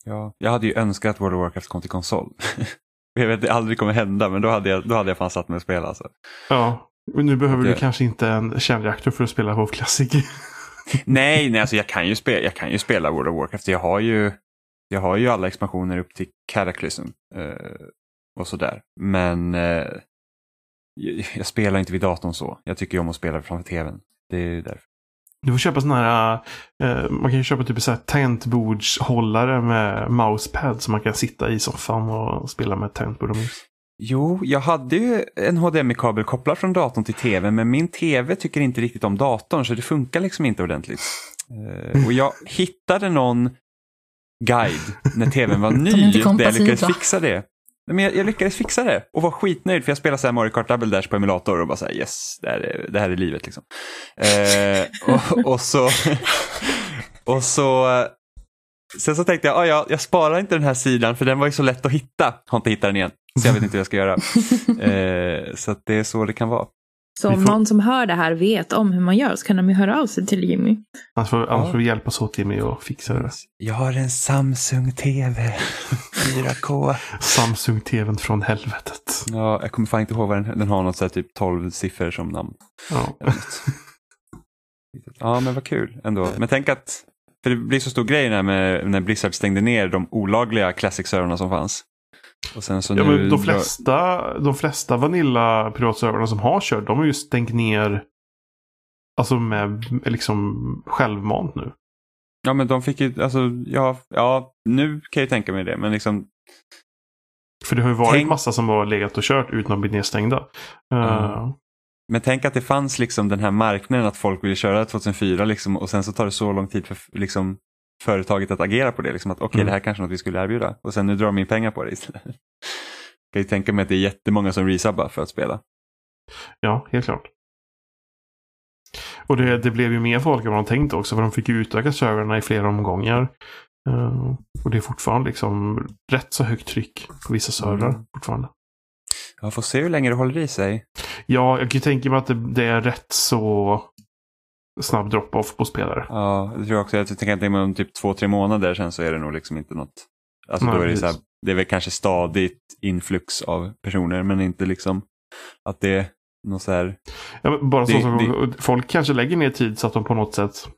Ja, jag hade ju önskat att World of Warcraft kom till konsol. jag vet att det aldrig kommer hända men då hade jag, då hade jag fan satt mig och spelat. Alltså. Ja, men nu behöver Det- du kanske inte en kärnreaktor för att spela WoW Classic. Nej, nej alltså jag kan, ju spela, jag kan ju spela World of Warcraft. Jag har ju, jag har ju alla expansioner upp till Cataclysm eh, och sådär. Men eh, jag, jag spelar inte vid datorn så. Jag tycker ju om att spela framför tvn. Det är därför. Du får köpa sådana här, eh, man kan ju köpa typ så här tangentbordshållare med mousepad som man kan sitta i soffan och spela med tangentbord och mus. Jo, jag hade ju en HDMI-kabel kopplad från datorn till tvn men min tv tycker inte riktigt om datorn så det funkar liksom inte ordentligt. Eh, och jag hittade någon guide när tvn var ny där jag lyckades fixa det. Men jag, jag lyckades fixa det och var skitnöjd för jag spelade så här Mario Kart Double Dash på emulator och bara så här yes, det här är, det här är livet liksom. Eh, och, och så, och så, sen så tänkte jag, ah, ja, jag sparar inte den här sidan för den var ju så lätt att hitta. Har inte hittat den igen, så jag vet inte hur jag ska göra. Eh, så det är så det kan vara. Så om får- någon som hör det här vet om hur man gör så kan de ju höra av sig till Jimmy. Annars får, annars får vi hjälpas åt Jimmy och fixa det. Jag har en Samsung TV 4K. Samsung-tvn från helvetet. Ja, jag kommer fan inte ihåg vad den, den har något så här typ 12 siffror som namn. Ja. Ja, men vad kul ändå. Men tänk att, för det blir så stor grej när, med, när Blizzard stängde ner de olagliga Classic-servrarna som fanns. Ja, men de flesta, de flesta Vanilla piratservrarna som har kört, de har ju stängt ner Alltså med liksom självmant nu. Ja, men de fick ju, alltså, ja, ja, nu kan jag ju tänka mig det, men liksom, För det har ju varit Tänk- massa som har legat och kört utan att bli nedstängda. Eh, Ja. men tänk att det fanns liksom den här marknaden att folk ville köra 2004 liksom, och sen så tar det så lång tid för liksom, företaget att agera på det. Liksom, att okej, Mm. det här kanske är något vi skulle erbjuda. Och sen nu drar de in pengar på det istället. kan ju tänka mig att det är jättemånga som resubbar för att spela. Ja, helt klart. Och det, det blev ju mer folk än vad de tänkt också. För de fick ju utöka servrarna i flera omgångar. Eh, och det är fortfarande liksom rätt så högt tryck på vissa servrar Mm. fortfarande. Jag får se hur länge det håller i sig. Ja, jag kan ju tänka mig att det, det är rätt så snabb drop-off på spelare. Ja, det tror jag också. Jag tänker att det är om typ två, tre månader sen så är det nog liksom inte något. Alltså Nej, då är det så här, det är väl kanske stadigt influx av personer men inte liksom att det är något så här. Ja, bara så Det- som folk kanske lägger ner tid så att de på något sätt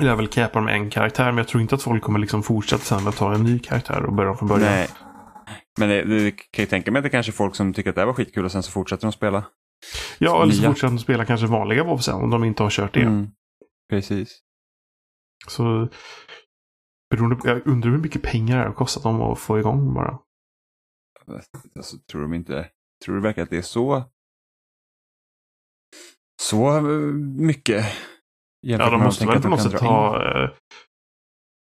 jag vill capar med en karaktär. Men jag tror inte att folk kommer liksom fortsätta sen att ta en ny karaktär och börja från början. Nej. Men det, det kan ju tänka mig att det kanske är folk som tycker att det här var skitkul och sen så fortsätter de spela. Ja, eller så Nya. fortsätter de spela kanske vanliga WoW sen om de inte har kört det. Mm. Precis. Så beroende, på- jag undrar hur mycket pengar det har kostat dem att få igång bara. Alltså, tror de inte, tror du verkligen att det är så så eh, mycket? jämfört Ja, de måste väl på något sätt ha...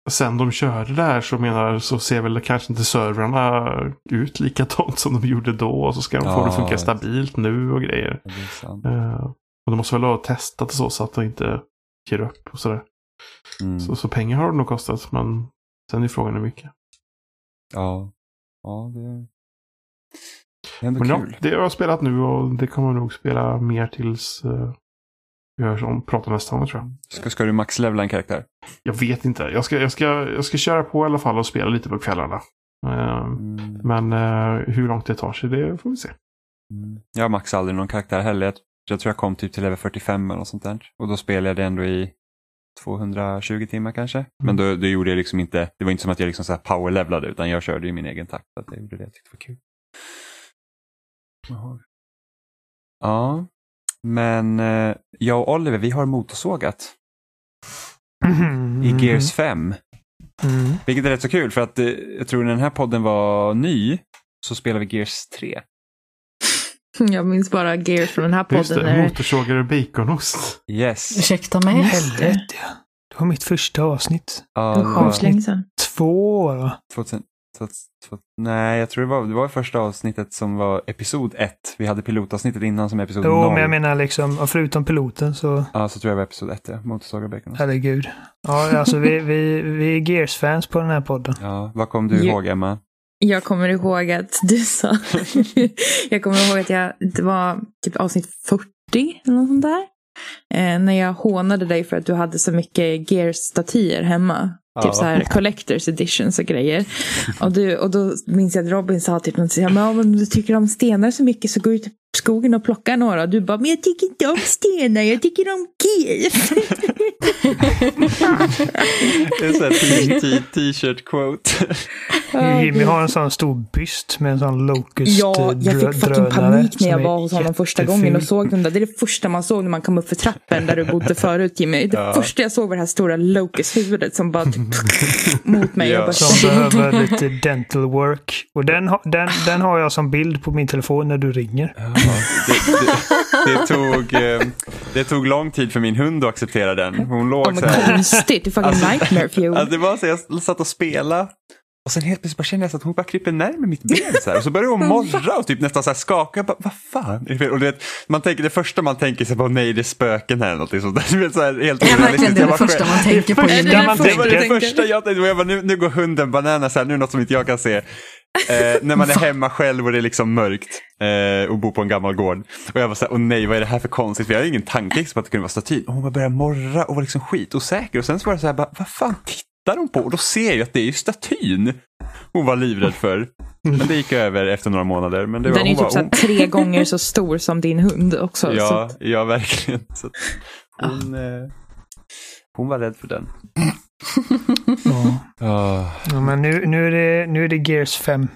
Sen de körde det här så menar så ser väl kanske inte servrarna ut likadant som de gjorde då. Och så ska de få det att Ja, funka stabilt nu och grejer. Ja. Eh, och de måste väl ha testat och så så att de inte ger upp och sådär. Mm. Så, så pengar har det nog kostat men sen är frågan hur mycket. Ja. ja, det... Det är ändå Men ja, kul. det har jag spelat nu och det kommer nog spela mer tills uh, vi hörs om, pratar nästa gång tror jag. Ska, ska du maxlevla en karaktär? Jag vet inte. Jag ska, jag, ska, jag ska köra på i alla fall och spela lite på kvällarna. Eh, Mm. men eh, hur långt det tar sig, det får vi se. Mm. Jag maxade aldrig någon karaktär heller. Jag, jag tror jag kom typ till level 45 eller något sånt där. Och då spelade jag det ändå i 220 timmar kanske. Men då, då gjorde jag liksom inte, det var inte som att jag liksom så här powerlevlade utan jag körde i min egen takt. Så att jag gjorde det jag tyckte var kul. Jaha. Ja, men eh, jag och Oliver vi har motorsågat i Gears 5. Mm. Vilket är rätt så kul för att eh, jag tror när den här podden var ny så spelade vi Gears 3. Jag minns bara Gears från den här Just podden. det, När... motorsågare och baconost. Yes. Ursäkta mig. Helvete. Det var mitt första avsnitt. Ja, Det var. Två år va? 2000, 2000, nej, jag tror det var, det var första avsnittet som var episod 1. Vi hade pilotavsnittet innan som episod 0. Jo, men jag menar liksom, och förutom piloten så, Ja, så tror jag det var episod 1, ja. Motorsågar och bacon. herregud. Ja, alltså vi, vi, vi är Gears-fans på den här podden. Ja, vad kom du ihåg Emma? Jag kommer ihåg att du sa... jag kommer ihåg att jag, det var typ avsnitt 40 eller något sånt där. Eh, när jag hånade dig för att du hade så mycket Gears-statyer hemma. Ja. Typ så här collectors editions och grejer. Och, du, och då minns jag att Robin sa typ något så här, men om du tycker om stenar så mycket så gå ut skogen och plocka några. Du bara, men jag tycker inte om stenar, jag tycker om Gears. Det är så här t- t- t-shirt quote. Jimmy har en sån stor byst med en sån locust Ja, jag drö- fick fucking panik när jag var hos honom första gången och såg den där. Det är det första man såg när man kom upp för trappen där du bodde förut Jimmy. Det Ja. första jag såg var det här stora locust-huvudet som bara typ mot mig. Ja. Och bara, Som behöver lite dental work. Och den, den, den har jag som bild på min telefon när du ringer. Det, det, det, tog, eh, det tog lång tid för min hund att acceptera den. Hon låg Ja, så här. konstigt, det är fucking nightmare fuel. Alltså, det var så jag satt och spelade. Och sen helt plötsligt bara kände jag att hon bara kryper närmare mitt ben så här. Och så började hon morra och typ nästan så här skaka. Jag bara, vad fan? är det fel?" Och du vet, man tänker, det första man tänker sig bara, nej det är spöken här eller någonting sånt där. Du vet, så här, helt Det är verkligen det, det första man tänker på. det det det du det tänker. första jag tänkte. Jag bara, nu, nu går hunden bananas här, nu är det något som inte jag kan se. Eh, när man är hemma själv och det är liksom mörkt eh, och bor på en gammal gård. Och jag var så här, åh nej vad är det här för konstigt? För jag hade ingen tanke på att det kunde vara statyn. Och hon började morra och var liksom skitosäker. Och sen så var det så här, bara, vad fan tittar hon på? Och då ser jag att det är ju statyn. Hon var livrädd för. Men det gick över efter några månader. Men det var, Den är ju typ var, här tre gånger så stor som din hund också. oh, Så ja, ja, verkligen. Så hon, eh, hon var rädd för den. Ja. Ja, men nu, nu, är det, nu är det Gears 5.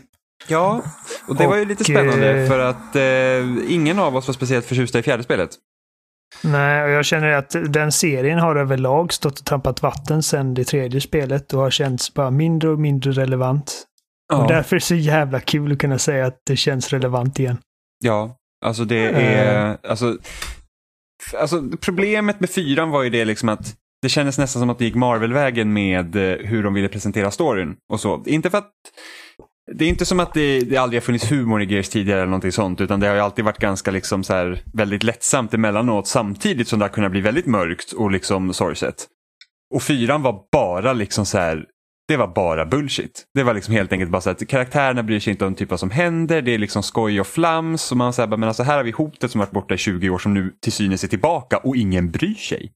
Ja, och det var ju lite Och, spännande eh, för att eh, ingen av oss var speciellt förtjusta i fjärde spelet. Nej, och jag känner att den serien har överlag stått och trampat vatten sedan det tredje spelet och har känts bara mindre och mindre relevant. Och därför är det så jävla kul att kunna säga att det känns relevant igen. Ja, alltså det är... Alltså, f- alltså, problemet med fyran var ju det liksom att det kändes nästan som att det gick Marvel-vägen med eh, hur de ville presentera storyn och så. Inte för att det är inte som att det, det aldrig har funnits humor i Gears tidigare eller någonting sånt utan det har ju alltid varit ganska liksom så här väldigt lättsamt emellanåt samtidigt som det har kunnat bli väldigt mörkt och liksom sorgset. Och fyran var bara liksom så här det var bara bullshit. Det var liksom helt enkelt bara så att karaktärerna bryr sig inte om typ vad som händer. Det är liksom skoj och flams. Och man säger bara, men alltså här har vi hotet som varit borta i 20 år som nu till synes är tillbaka och ingen bryr sig.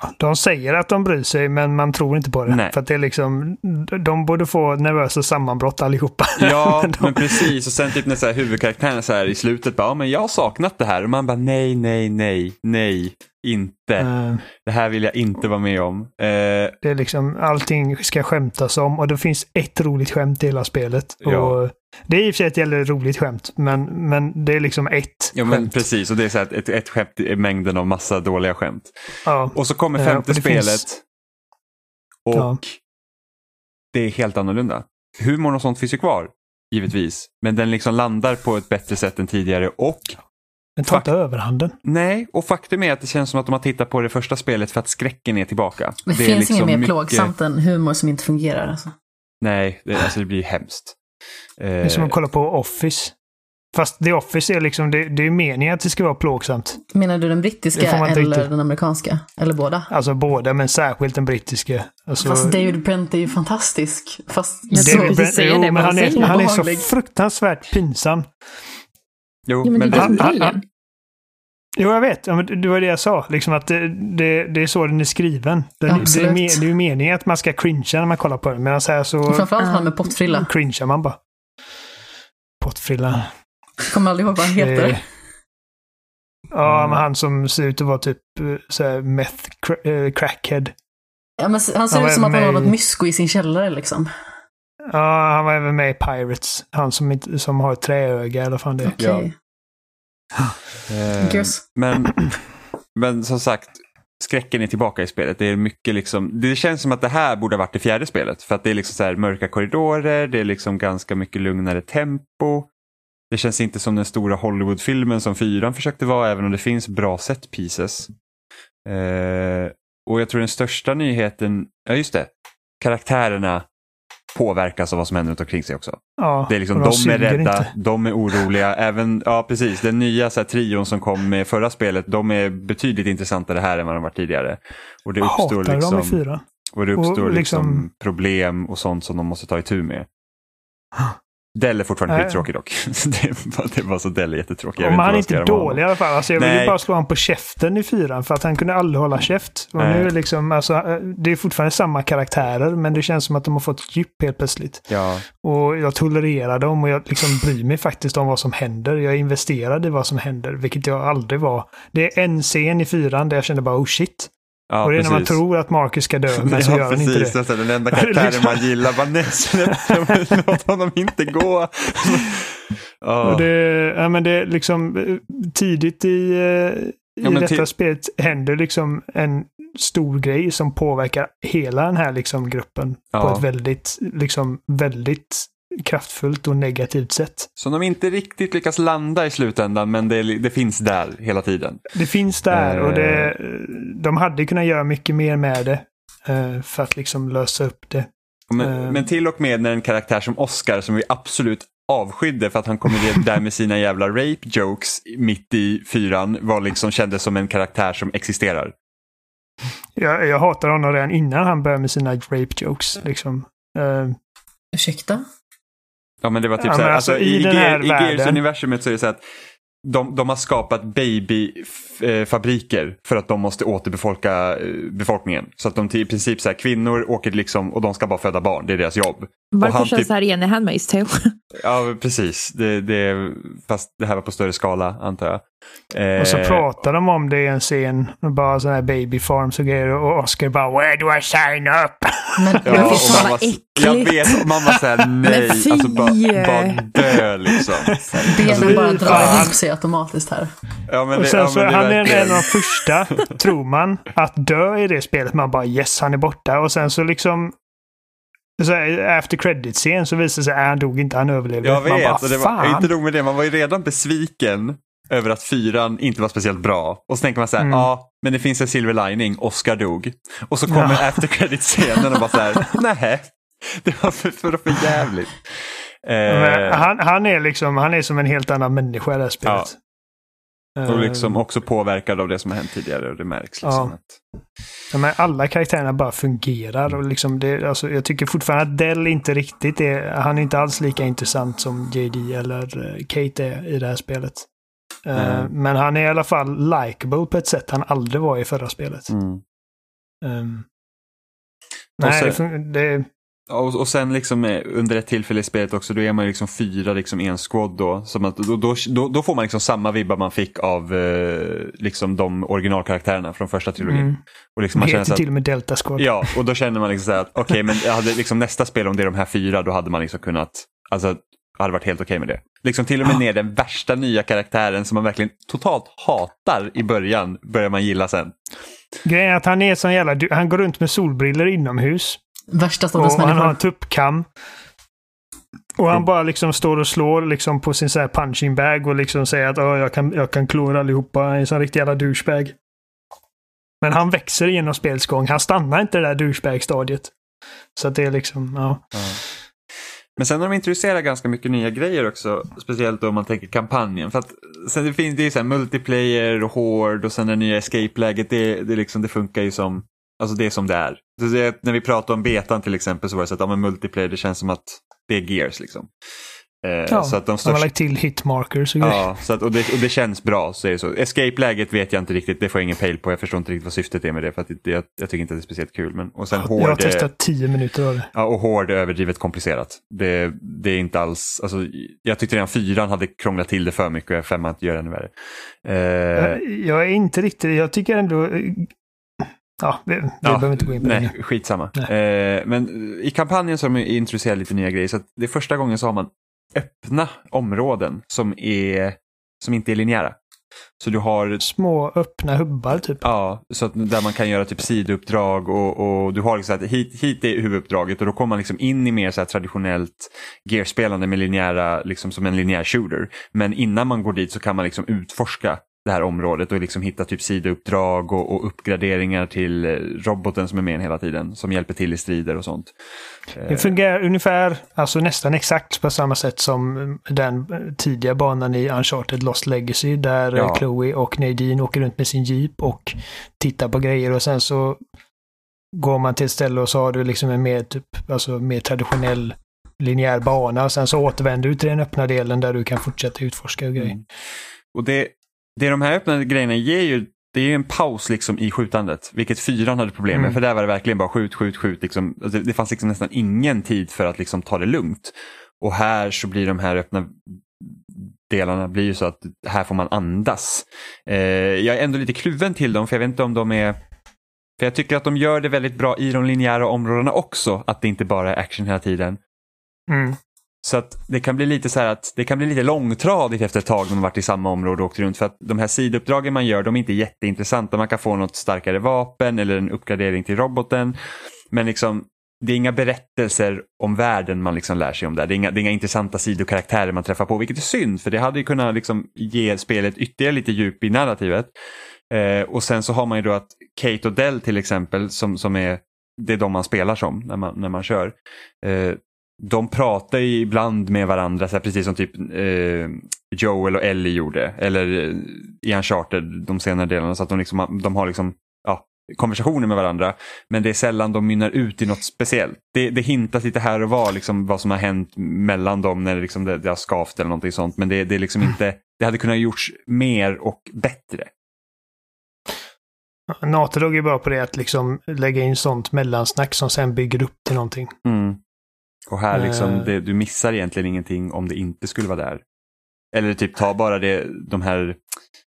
Ja, de säger att de bryr sig, men man tror inte på det. Nej. För det är liksom, de borde få nervösa sammanbrott allihopa. Ja, De- men precis. Och sen typ när så här, huvudkaraktären så här i slutet bara, ja men jag har saknat det här. Och man bara, nej, nej, nej, nej, inte. Eh, Det här vill jag inte vara med om. Eh, Det är liksom, allting ska skämtas om och det finns ett roligt skämt i hela spelet. Ja. Och det är i och för sig ett jävla roligt skämt, men, men det är liksom ett ja, men skämt. precis. Och det är så här, ett, ett skämt i mängden av massa dåliga skämt. Ja. Och så kommer Ja, femte det spelet. finns- Och Ja. det är helt annorlunda. Humorn och sånt finns ju kvar, givetvis. Men den liksom landar på ett bättre sätt än tidigare. Och Den tar inte överhanden. nej, och faktum är att det känns som att de har tittat på det första spelet för att skräcken är tillbaka. Det, är finns liksom inget mer mycket- plågsamt än humor som inte fungerar. Alltså. Nej, det, alltså det blir hemskt. Det är som Eh, att kolla på Office. Fast The Office är liksom, det, det är meningen att det ska vara plågsamt. Menar du den Det brittiska eller riktigt- den amerikanska? Eller båda? Alltså båda, men särskilt den brittiska. Alltså, Fast David Brent är ju fantastisk. Fast Jag David Brent- jo, det, men han är, han är så fruktansvärt pinsam. Jo, Ja, men det är det, är han- grejen. Jo, jag vet. Ja, men det var det jag sa. Liksom att det, det, det är så den är skriven. Det, det, är, Absolut. me- det är ju meningen att man ska cringea när man kollar på den. Medan så här så Framförallt han med pottfrilla. cringear man bara. Pottfrilla. Kommer aldrig ihåg vad han heter. Det- Ja, Mm. men han som ser ut att vara typ eh, så här meth eh, crackhead. Ja, men han ser Han ut som att han har något mysko i sin källare liksom. Ja, han var även med i Pirates. Han som, inte, som har ett träöga eller fan det är. Okej. eh, Guess. men, men som sagt, skräcken är tillbaka i spelet. Det är mycket liksom, det känns som att det här borde ha varit det fjärde spelet. För att det är liksom så här mörka korridorer, det är liksom ganska mycket lugnare tempo. Det känns inte som den stora Hollywoodfilmen som fyran försökte vara, även om det finns bra set pieces. Eh, och jag tror den största nyheten, ja just det, karaktärerna påverkas av vad som händer runt omkring sig också. Ja, Det är liksom, och de, är rädda, inte. de är oroliga. Även, ja precis, den nya så här, trion som kom med förra spelet, de är betydligt intressantare här än vad de var tidigare. Och det Jag uppstår, hatar dem liksom, i fyra. och det uppstår och liksom, liksom- problem och sånt som de måste ta itu med. Dell är fortfarande Nej. skittråkig dock. det, var, så Dell är jättetråkig. Vet han är inte dålig i alla fall. Alltså jag vill ju bara slå honom på käften i fyran för att han kunde aldrig hålla käft. Och Nej. nu är liksom, alltså, eh, det är fortfarande samma karaktärer men det känns som att de har fått djup helt plötsligt. Ja, Och jag tolererar dem och jag liksom bryr mig faktiskt om vad som händer. Jag är investerad i vad som händer, vilket jag aldrig var. Det är en scen i fyran där jag kände bara oh shit. Ja och det är precis. när man tror att Marcus ska dö, men så ja, gör han inte det. Alltså, den enda karaktären man gillar, bara nej, låt honom inte gå. Ja. Och det, ja, men det är liksom eh, tidigt i, eh, i Ja, detta spelet händer liksom en stor grej som påverkar hela den här liksom gruppen på Ja. ett väldigt, liksom väldigt kraftfullt och negativt sätt. Som de inte riktigt lyckas landa i slutändan, men det, det finns där hela tiden. Det finns där och det, Eh. de hade kunnat göra mycket mer med det eh, för att liksom lösa upp det. Men, Eh. men till och med när en karaktär som Oscar, som vi absolut avskydde för att han kommer ner där med sina jävla rape jokes mitt i fyran, var liksom, kändes som en karaktär som existerar. Jag, jag hatar honom redan innan han började med sina rape jokes. Liksom. Eh, Ursäkta? Ja men det var typ Ja, så här, alltså, alltså, i i, den här Gear, i Gears världen- universumet så är det så att de, de har skapat babyfabriker för att de måste återbefolka eh, befolkningen. Så att de i princip så här, kvinnor åker liksom och de ska bara föda barn, det är deras jobb. Varför han känns typ- det här igen i Handmaid's Tale? Ja precis, det, det, fast det här var på större skala antar jag. Eh, Och så pratar de om det i en scen. och Bara sådana här baby farms och grejer. Och Oscar bara “Where do I sign up?” Men, Ja, men och fy fan, man vad var, jag äckligt. vet, och man var såhär nej, fy! alltså bara, bara dö liksom. benen bara drar ihop sig automatiskt här. Ja, men Och det, sen ja, så det han är en av de första, tror man, att dö i det spelet. Man bara yes, han är borta. Och sen så liksom... Så after credit-scen så visar det sig att han dog inte, han överlevde. Jag man vet, bara, och det var fan. inte nog med det, man var ju redan besviken över att fyran inte var speciellt bra. Och så tänker man så här, Mm. ja, men det finns en silver lining, Oscar dog. Och så kommer Ja. after credit-scenen och bara så här, nej, det var för, för, för jävligt. Eh, han, han är liksom, han är som en helt annan människa i det här spelet. och liksom Eh, också påverkad av det som har hänt tidigare och det märks. Liksom Ja. att, Ja, men alla karaktärerna bara fungerar. Och liksom det, alltså, jag tycker fortfarande att Dell inte riktigt är... Han är inte alls lika intressant som JD eller eh, Kate är i det här spelet. Eh, Mm. Men han är i alla fall likable på ett sätt han aldrig var i förra spelet. mm. Och nej, det, fun- det, Och, och sen liksom eh, under ett tillfälle i spelet också, då är man liksom fyra liksom en squad då. Som att, då, då, då, då får man liksom samma vibbar man fick av eh, liksom de originalkaraktärerna från första trilogin. mm, Och liksom man känner heter att, till och med Delta Squad. Ja, och då känner man liksom så att okej, men jag hade liksom nästa spel om det är de här fyra, då hade man liksom kunnat, alltså hade varit helt okej med det. Liksom till och med ner den värsta nya karaktären som man verkligen totalt hatar i början, börjar man gilla sen. Grejen är att han är sån jävla... Han går runt med solbriller inomhus. Värsta Och han har en tuppkam. Och han bara liksom står och slår liksom på sin så här punching bag och liksom säger att "Åh, jag, kan, jag kan klå allihopa. Är en sån riktig jävla douchebag. Men han växer genom spelets gång. Han stannar inte det där douchebag-stadiet. Så att det är liksom, ja. Men sen har de introducerat ganska mycket nya grejer också, speciellt om man tänker kampanjen. För att sen det finns det är så här multiplayer och hård och sen det nya escape-läget, det, det, liksom, det funkar ju som, alltså det är som det är. Så det, när vi pratade om betan till exempel så var det så att ja, men multiplayer, det känns som att det är gears liksom. Eh, Ja, så att de De har största... lagt till hitmarkers och grejer. Ja, så att, och, det, och det känns bra. Så är det så. Escape-läget vet jag inte riktigt, det får jag ingen pejl på. Jag förstår inte riktigt vad syftet är med det, för att det, jag, jag tycker inte att det är speciellt kul. Men, och sen Jag hård, har eh, testat tio minuter av det. ja, och hård är överdrivet komplicerat. Det, det är inte alls, alltså, jag tyckte redan fyran hade krånglat till det för mycket och femman gör det ännu värre. Eh, Jag är inte riktigt, jag tycker ändå... Ja, vi, vi behöver inte gå in på det nej, nu. skitsamma. Eh, men i kampanjen så har de introducerat lite nya grejer. Så att det är första gången så har man öppna områden som, är, som inte är linjära. Så du har Små öppna hubbar typ. Ja, så att, där man kan göra typ sidouppdrag och, och du har liksom att hit, hit är huvuduppdraget och då kommer man liksom in i mer så traditionellt gearspelande med linjära, liksom som en linjär shooter. Men innan man går dit så kan man liksom utforska det här området och liksom hitta typ sidouppdrag och, och uppgraderingar till eh, roboten som är med hela tiden som hjälper till i strider och sånt. Det fungerar ungefär, alltså nästan exakt på samma sätt som den tidiga banan i Uncharted Lost Legacy där Ja. Chloe och Nadine åker runt med sin jeep och tittar på grejer och sen så går man till ett ställe och så har du liksom en mer, typ, alltså mer traditionell linjär bana och sen så återvänder du till den öppna delen där du kan fortsätta utforska och grejer. Mm. Och det, det de här öppna grejerna ger ju det är ju en paus liksom i skjutandet, vilket fyran hade problem med. Mm. För där var det verkligen bara skjut, skjut, skjut. Liksom. Alltså, det, det fanns liksom nästan ingen tid för att liksom ta det lugnt. Och här så blir de här öppna delarna blir ju så att här får man andas. Eh, jag är ändå lite kluven till dem, för jag vet inte om de är... För jag tycker att de gör det väldigt bra i de linjära områdena också, att det inte bara är action hela tiden. Mm. Så att det kan bli lite så här att det kan bli lite långtradigt efter ett tag när man varit i samma område och åkt runt. För att de här sidouppdragen man gör, de är inte jätteintressanta. Man kan få något starkare vapen eller en uppgradering till roboten. Men liksom, det är inga berättelser om världen man liksom lär sig om där. Det är inga, det är inga intressanta sidokaraktärer man träffar på, vilket är synd. För det hade ju kunnat liksom ge spelet ytterligare lite djup i narrativet. Eh, och sen så har man ju då att Kate och Dell till exempel, som, som är det är de man spelar som när man, när man kör. Eh, de pratar ju ibland med varandra, så här, precis som typ eh, Joel och Ellie gjorde. Eller eh, i Uncharted, de senare delarna. Så att de, liksom, de har liksom, ja, konversationer med varandra. Men det är sällan de mynnar ut i något speciellt. Det, det hintas lite här och var liksom, vad som har hänt mellan dem när det, liksom, det, det har skavt eller någonting sånt. Men det, det är liksom inte, det hade kunnat gjorts mer och bättre. Natodog är bra på det att liksom lägga in sånt mellansnack som sen bygger upp till någonting. Mm. Och här liksom, Eh. det, du missar egentligen ingenting om det inte skulle vara där. Eller typ ta bara det, de här,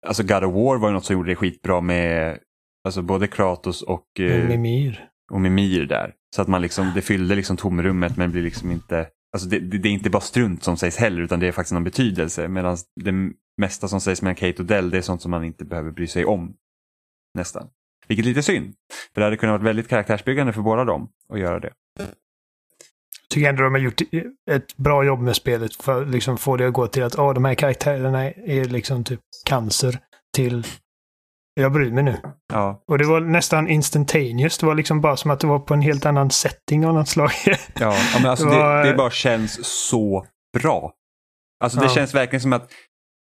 alltså God of War var ju något som gjorde det skitbra med alltså både Kratos och, eh, Mimir. och Mimir där. Så att man liksom, det fyllde liksom tomrummet men blir liksom inte, alltså det, det, det är inte bara strunt som sägs heller utan det är faktiskt någon betydelse. Medan det mesta som sägs mellan Kate och Dell det är sånt som man inte behöver bry sig om. Nästan. Vilket är lite synd. För det hade kunnat vara väldigt karaktärsbyggande för båda dem att göra det. Tycker ändå de har gjort ett bra jobb med spelet för att liksom få det att gå till att ah, de här karaktärerna är liksom typ cancer till jag bryr mig nu. Ja, Och det var nästan instantaneous. Det var liksom bara som att det var på en helt annan setting av något slag. Ja, ja men alltså Det var- det, det bara känns så bra. Alltså det Ja. känns verkligen som att,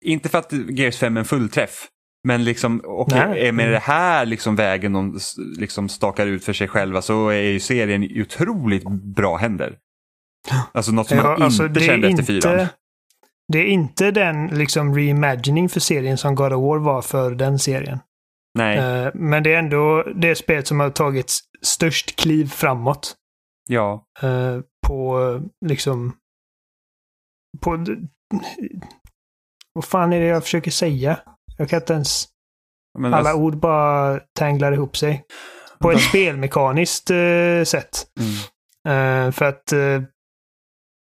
inte för att Gears 5 är en fullträff, men liksom, Nej. är med det här liksom vägen de liksom stakar ut för sig själva så är ju serien i otroligt bra händer. Alltså något som man Ja, inte alltså, det är kände efter fyran. Det är inte den liksom reimagining för serien som God of War var för den serien. Nej, Eh, Men det är ändå det spelet som har tagit störst kliv framåt. ja. eh, på liksom... På... Vad fan är det jag försöker säga? Jag kan inte ens... Men Alla alltså, ord bara tanglar ihop sig. På ett spelmekaniskt eh, sätt. mm, för att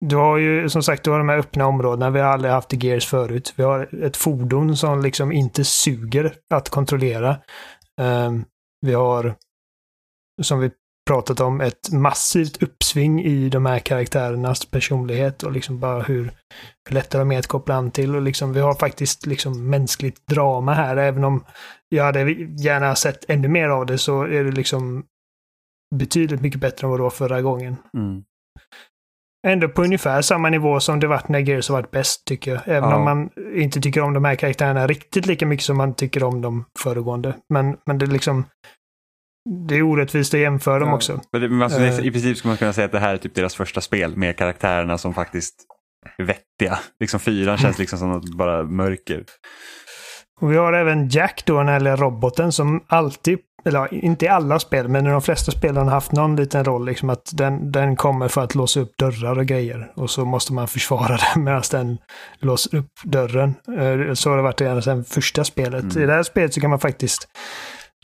du har ju som sagt du har de här öppna områdena. Vi har aldrig haft i Gears förut. Vi har ett fordon som liksom inte suger att kontrollera. Um, vi har, som vi pratat om, ett massivt uppsving i de här karaktärernas personlighet och liksom bara hur, hur lätta de är att koppla an till. Och liksom, vi har faktiskt liksom mänskligt drama här. Även om jag hade gärna sett ännu mer av det så är det liksom betydligt mycket bättre än vad det var förra gången. mm. Ändå på ungefär samma nivå som det varit när Gears har varit bäst, tycker jag. Även Ja. om man inte tycker om de här karaktärerna riktigt lika mycket som man tycker om de föregående. Men, men det är liksom... Det är orättvist att jämföra dem Ja. också. Men det, men alltså, Eh. I princip skulle man kunna säga att det här är typ deras första spel med karaktärerna som faktiskt vettiga. Liksom fyran känns liksom som något bara mörker. Och vi har även Jack då, eller roboten, som alltid, eller inte i alla spel, men i de flesta spelen har haft någon liten roll. Liksom att den, den kommer för att låsa upp dörrar och grejer. Och så måste man försvara den medan den låser upp dörren. Eh, Så har det varit redan sedan första spelet. Mm. I det här spelet så kan man faktiskt,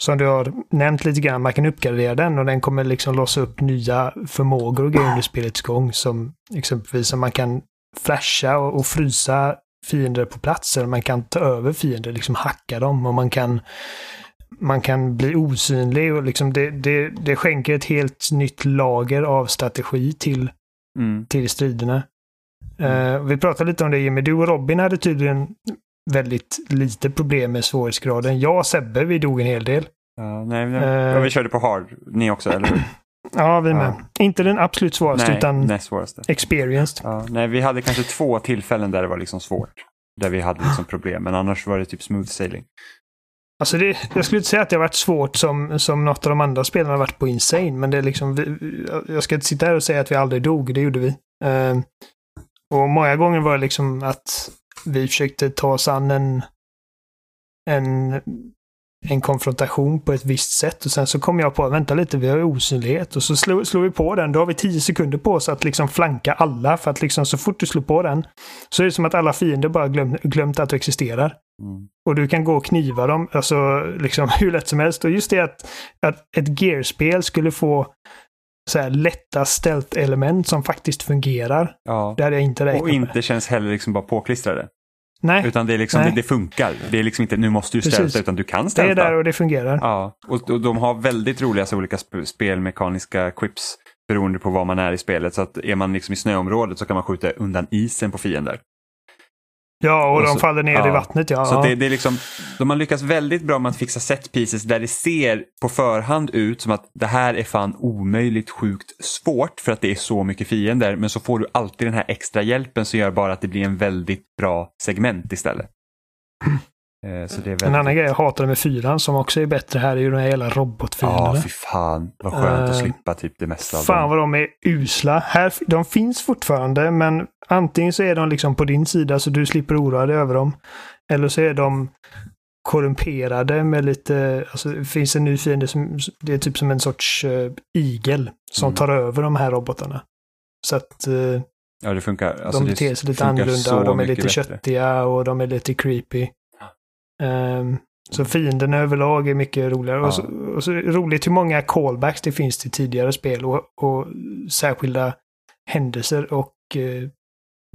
som du har nämnt lite grann, man kan uppgradera den och den kommer liksom låsa upp nya förmågor och grejer under spelets gång. Som exempelvis att man kan flasha och, och frysa fiender på plats. Eller man kan ta över fiender, liksom hacka dem och man kan man kan bli osynlig och liksom det, det, det skänker ett helt nytt lager av strategi till, Mm. till striderna. Eh, vi pratade lite om det Jimmy. Du och Robin hade tydligen väldigt lite problem med svårighetsgraden. Jag och Sebbe, vi dog en hel del. Ja, nej, nej. Ja, vi körde på hard, ni också, eller hur? Ja, vi med. Inte den absolut svåraste, nej, utan näst svåraste. experienced. Ja, nej, vi hade kanske två tillfällen där det var liksom svårt. Där vi hade liksom problem, men annars var det typ smooth sailing. Alltså det, jag skulle inte säga att det har varit svårt som, som något av de andra spelarna har varit på Insane, men det är liksom, vi, jag ska inte sitta här och säga att vi aldrig dog, det gjorde vi. Uh, och många gånger var det liksom att vi försökte ta oss an en, en, en konfrontation på ett visst sätt och sen så kom jag på, vänta lite, vi har ju osynlighet och så slog, slog vi på den, då har vi tio sekunder på oss att liksom flanka alla för att liksom så fort du slår på den så är det som att alla fiender bara glöm, glömt att du existerar. Mm. Och du kan gå och kniva dem, alltså liksom hur lätt som helst. Och just det att, att ett gearspel skulle få så här lätta stealth-element som faktiskt fungerar. Ja. Det hade jag inte räknat Och med. inte känns heller liksom bara påklistrade. Nej, Utan det är liksom, det, det funkar. Det är liksom inte, nu måste du Precis. utan du kan det är där och det fungerar. Ja, och, och de har väldigt roliga så olika sp- spelmekaniska quips beroende på var man är i spelet. Så att är man liksom i snöområdet så kan man skjuta undan isen på fiender. Ja, och, Och de så- faller ner ja. i vattnet. Ja, Så det, det är liksom, de har lyckats väldigt bra med att fixa set pieces där det ser på förhand ut som att det här är fan omöjligt sjukt svårt för att det är så mycket fiender. Men så får du alltid den här extra hjälpen som gör bara att det blir en väldigt bra segment istället. Eh, Så det är En väldigt... annan grej jag hatar med fyran som också är bättre här är ju de här jävla robotfienderna. Ja, fy fan vad skönt att Eh, slippa typ det mesta av Fan vad de är usla. Här, de finns fortfarande, men antingen så är de liksom på din sida så du slipper oroa dig över dem. Eller så är de korrumperade med lite, alltså det finns en ny fiende som, det är typ som en sorts uh, igel som Mm. tar över de här robotarna. Så att eh, Ja, det funkar. Alltså, de beter sig lite annorlunda och de är lite bättre. köttiga och de är lite creepy. Ehm, så fienderna överlag är mycket roligare. Ja. Och, så, och så roligt hur många callbacks det finns till tidigare spel och, och särskilda händelser och eh,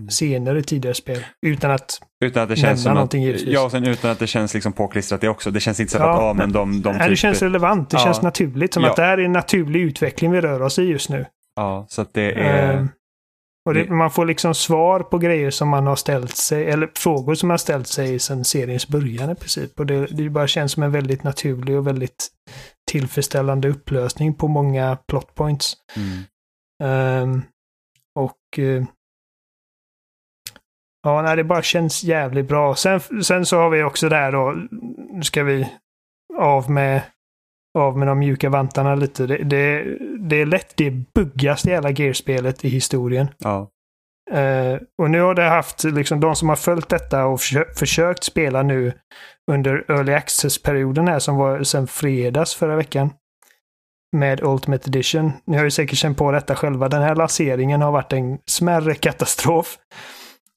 scener i tidigare spel. Utan att... Utan att det känns som att, någonting givetvis. Ja, och sen utan att det känns liksom påklistrat det också. Det känns inte som Ja, att, ja men de, de nej, det typ- känns relevant, det Ja. känns naturligt. Som Ja. att det här är en naturlig utveckling vi rör oss i just nu. Ja, så att det är... Ehm, och det, man får liksom svar på grejer som man har ställt sig, eller frågor som man har ställt sig sedan seriens början i princip. Och det, det bara känns som en väldigt naturlig och väldigt tillfredsställande upplösning på många plot points. Mm. Ehm, och eh, ja, nej, det bara känns jävligt bra. Sen, sen så har vi också där då, nu ska vi av med av med de mjuka vantarna lite. Det, det, det är lätt det buggaste jävla Gear-spelet i historien. Ja. Eh, och nu har det haft, liksom de som har följt detta och försö- försökt spela nu under Early Access-perioden här som var sen fredags förra veckan. Med Ultimate Edition. Ni har ju säkert känt på detta själva. Den här lanseringen har varit en smärre katastrof.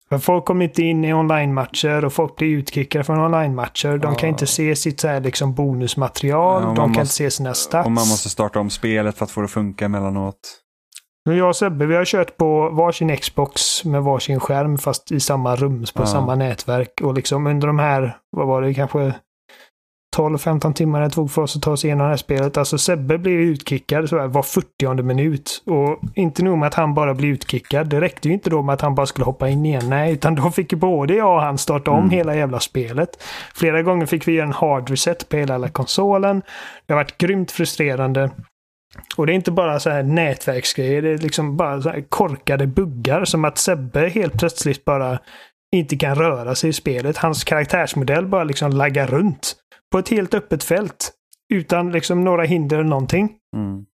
För folk kommer inte in i online-matcher och folk blir utkickade från online-matcher. De kan Ja. inte se sitt så här liksom bonusmaterial. Ja, de kan inte måste- se sina stats. Och man måste starta om spelet för att få det att funka emellanåt. Nu jag och Sebbe, vi har kört på varsin Xbox med varsin skärm fast i samma rum på Ja. samma nätverk. Och liksom under de här, vad var det, kanske 12-15 timmar det tog för oss att ta oss igenom det här spelet. Alltså Sebbe blev utkickad så här, var 40 minut. Och inte nog med att han bara blev utkickad. Det räckte ju inte då med att han bara skulle hoppa in igen. Nej, utan då fick ju både jag och han starta om Mm. hela jävla spelet. Flera gånger fick vi göra en hard reset på hela jävla konsolen. Det har varit grymt frustrerande. Och det är inte bara så här nätverksgrejer, det är liksom bara så här korkade buggar som att Sebbe helt plötsligt bara inte kan röra sig i spelet. Hans karaktärsmodell bara liksom laggar runt på ett helt öppet fält. Utan liksom några hinder eller någonting. Mm.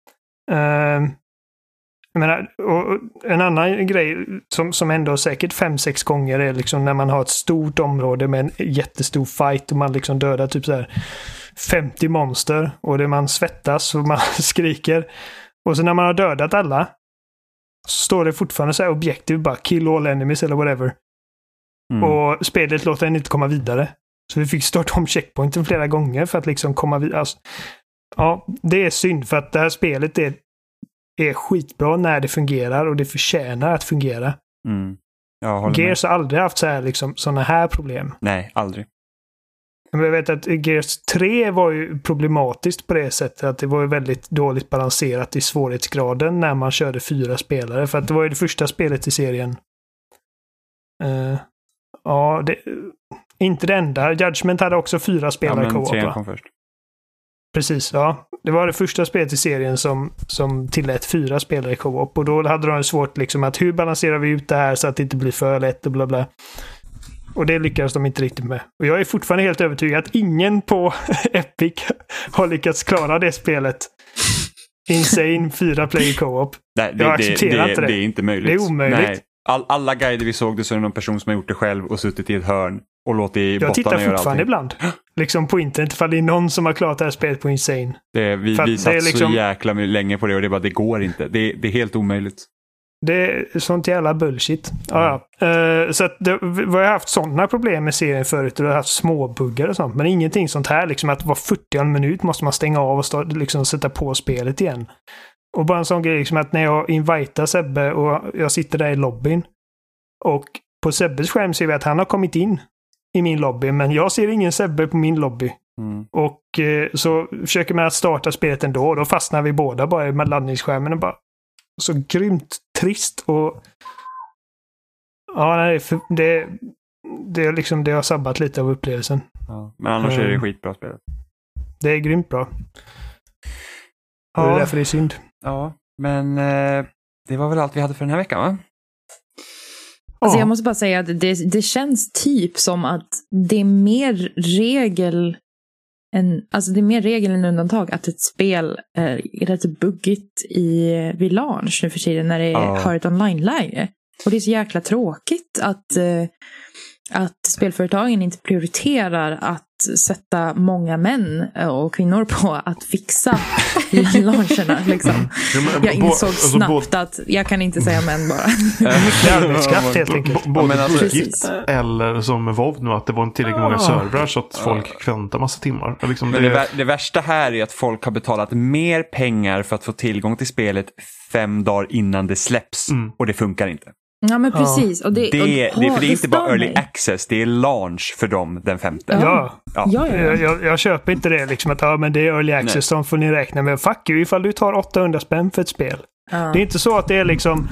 Jag menar, och och en annan grej som, som ändå säkert fem, sex gånger är liksom när man har ett stort område med en jättestor fight och man liksom dödar typ så här 50 monster och det man svettas och man skriker. Och så när man har dödat alla så står det fortfarande så här objektiv bara kill all enemies eller whatever. Mm. Och spelet låter en inte komma vidare. Så vi fick starta om checkpointen flera gånger för att liksom komma vidare. Alltså, ja, det är synd för att det här spelet är, är skitbra när det fungerar och det förtjänar att fungera. Mm. Håller med. Gears har aldrig haft så här, liksom, sådana här problem. Nej, aldrig. Men jag vet att Gears 3 var ju problematiskt på det sättet att det var ju väldigt dåligt balanserat i svårighetsgraden när man körde fyra spelare. För att det var ju det första spelet i serien. Eh, ja, det, inte det enda. Judgment hade också fyra Ja, spelare men co-op. va? kom först. Precis, ja. Det var det första spelet i serien som, som tillät fyra spelare i co-op. Och då hade de svårt liksom att hur balanserar vi ut det här så att det inte blir för lätt och bla bla. Och det lyckades de inte riktigt med. Och jag är fortfarande helt övertygad att ingen på Epic har lyckats klara det spelet. Insane fyra player co-op. Nej, det, Jag det, accepterar det, inte det. det är inte möjligt. Det är omöjligt. Nej. All, alla guider vi såg, det så är det någon person som har gjort det själv och suttit i ett hörn och låtit Jag tittar fortfarande ibland. Liksom på internet ifall det är någon som har klarat det här spelet på Insane. Det, vi vi satt liksom- så jäkla länge på det och det bara, det går inte. Det, det är helt omöjligt. Det är sånt jävla bullshit. Ja, ja. Eh, så att det, vi har haft sådana problem med serien förut och det har haft småbuggar och sånt. Men ingenting sånt här liksom att var 40 minut måste man stänga av och stå, liksom sätta på spelet igen. Och bara en sån grej liksom att när jag invitar Sebbe och jag sitter där i lobbyn och på Sebbes skärm ser vi att han har kommit in i min lobby men jag ser ingen Sebbe på min lobby. Mm. Och eh, så försöker man att starta spelet ändå och då fastnar vi båda bara med laddningsskärmen och bara så grymt trist och ja, nej, det, det, är liksom, det har sabbat lite av upplevelsen. Ja. Men annars är det Mm. skitbra spel. Det är grymt bra. Och det är därför det är synd. Ja, men eh, det var väl allt vi hade för den här veckan va? Alltså Ja. jag måste bara säga att det, det känns typ som att det är mer regel än, alltså det är mer regel än undantag att ett spel är rätt buggigt i, vid launch nu för tiden när det Ja. har ett online-läge. Och det är så jäkla tråkigt att, eh, att spelföretagen inte prioriterar att sätta många män och kvinnor på att fixa launcherna. Liksom. Men Jag bo- insåg alltså, snabbt att jag kan inte säga män bara. Arbetskraft helt enkelt. Både men alltså- eller som med WoW nu att det var inte tillräckligt många Ah. servrar så att folk väntar massa timmar. Liksom Men det, det, det värsta här är att folk har betalat mer pengar för att få tillgång till spelet fem dagar innan det släpps. Mm. Och det funkar inte. Ja men precis. Och det, Det, och, det, för det är inte bara early mig. access, det är launch för dem den femte. Ja. Ja, Ja. Ja, ja, jag, ja. jag, köper inte det liksom att ja, men det är early access, så får ni räkna med. Fuck you ifall du tar 800 spänn för ett spel. Ja. Det är inte så att det är liksom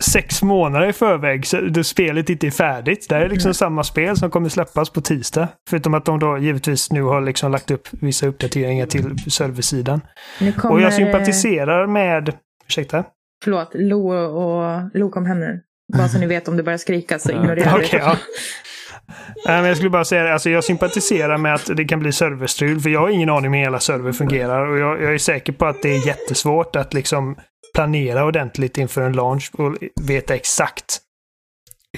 sex månader i förväg så det spelet inte är färdigt. Det här är liksom samma spel som kommer släppas på tisdag. Förutom att de då givetvis nu har liksom lagt upp vissa uppdateringar till serversidan. Kommer, Och jag sympatiserar med... Ursäkta? Förlåt, Lo och Lo kom hem nu. Bara så ni vet om det börjar skrika så ignorera Okej, det. ja. Men jag skulle bara säga det, alltså jag sympatiserar med att det kan bli serverstrul, för jag har ingen aning om hur hela server fungerar. Och jag, jag är säker på att det är jättesvårt att liksom planera ordentligt inför en launch och veta exakt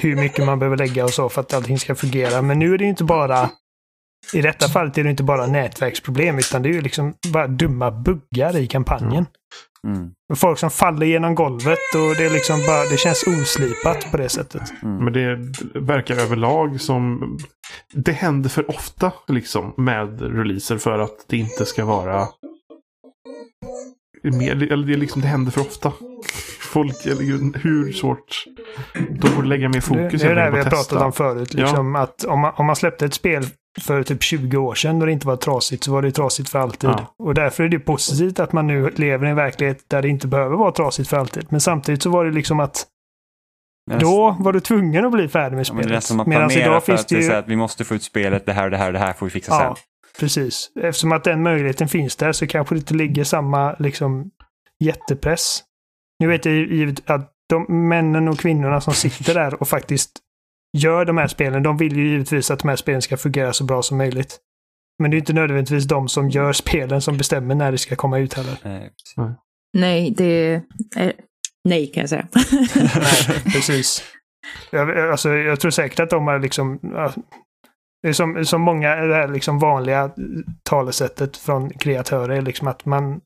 hur mycket man behöver lägga och så för att allting ska fungera. Men nu är det ju inte bara i detta fallet är det inte bara nätverksproblem utan det är ju liksom bara dumma buggar i kampanjen. Mm. Folk som faller genom golvet och det är liksom bara, det känns oslipat på det sättet. Men det verkar överlag som... Det händer för ofta liksom med releaser för att det inte ska vara... Mer, eller det, är liksom, det händer för ofta. Folk, eller hur svårt... De borde lägga mer Det, fokus det är det här helt vi har pratat om förut. Liksom att om, man, om man släppte ett spel för typ 20 år sedan och det inte var trasigt så var det trasigt för alltid. Ja. Och därför är det positivt att man nu lever i en verklighet där det inte behöver vara trasigt för alltid. Men samtidigt så var det liksom att då var du tvungen att bli färdig med Ja, men det är spelet. som man Medan idag finns att det ju... att vi måste få ut spelet, det här det här det här får vi fixa Ja, sen. precis. Eftersom att den möjligheten finns där så kanske det inte ligger samma liksom jättepress. Nu vet jag ju givet att de männen och kvinnorna som sitter där och faktiskt gör de här spelen, de vill ju givetvis att de här spelen ska fungera så bra som möjligt. Men det är inte nödvändigtvis de som gör spelen som bestämmer när det ska komma ut heller. Nej, Nej, det är nej kan jag säga. Nej, precis. Jag, alltså, jag tror säkert att de har liksom... Det är som, som många, det här liksom vanliga talesättet från kreatörer, liksom att man,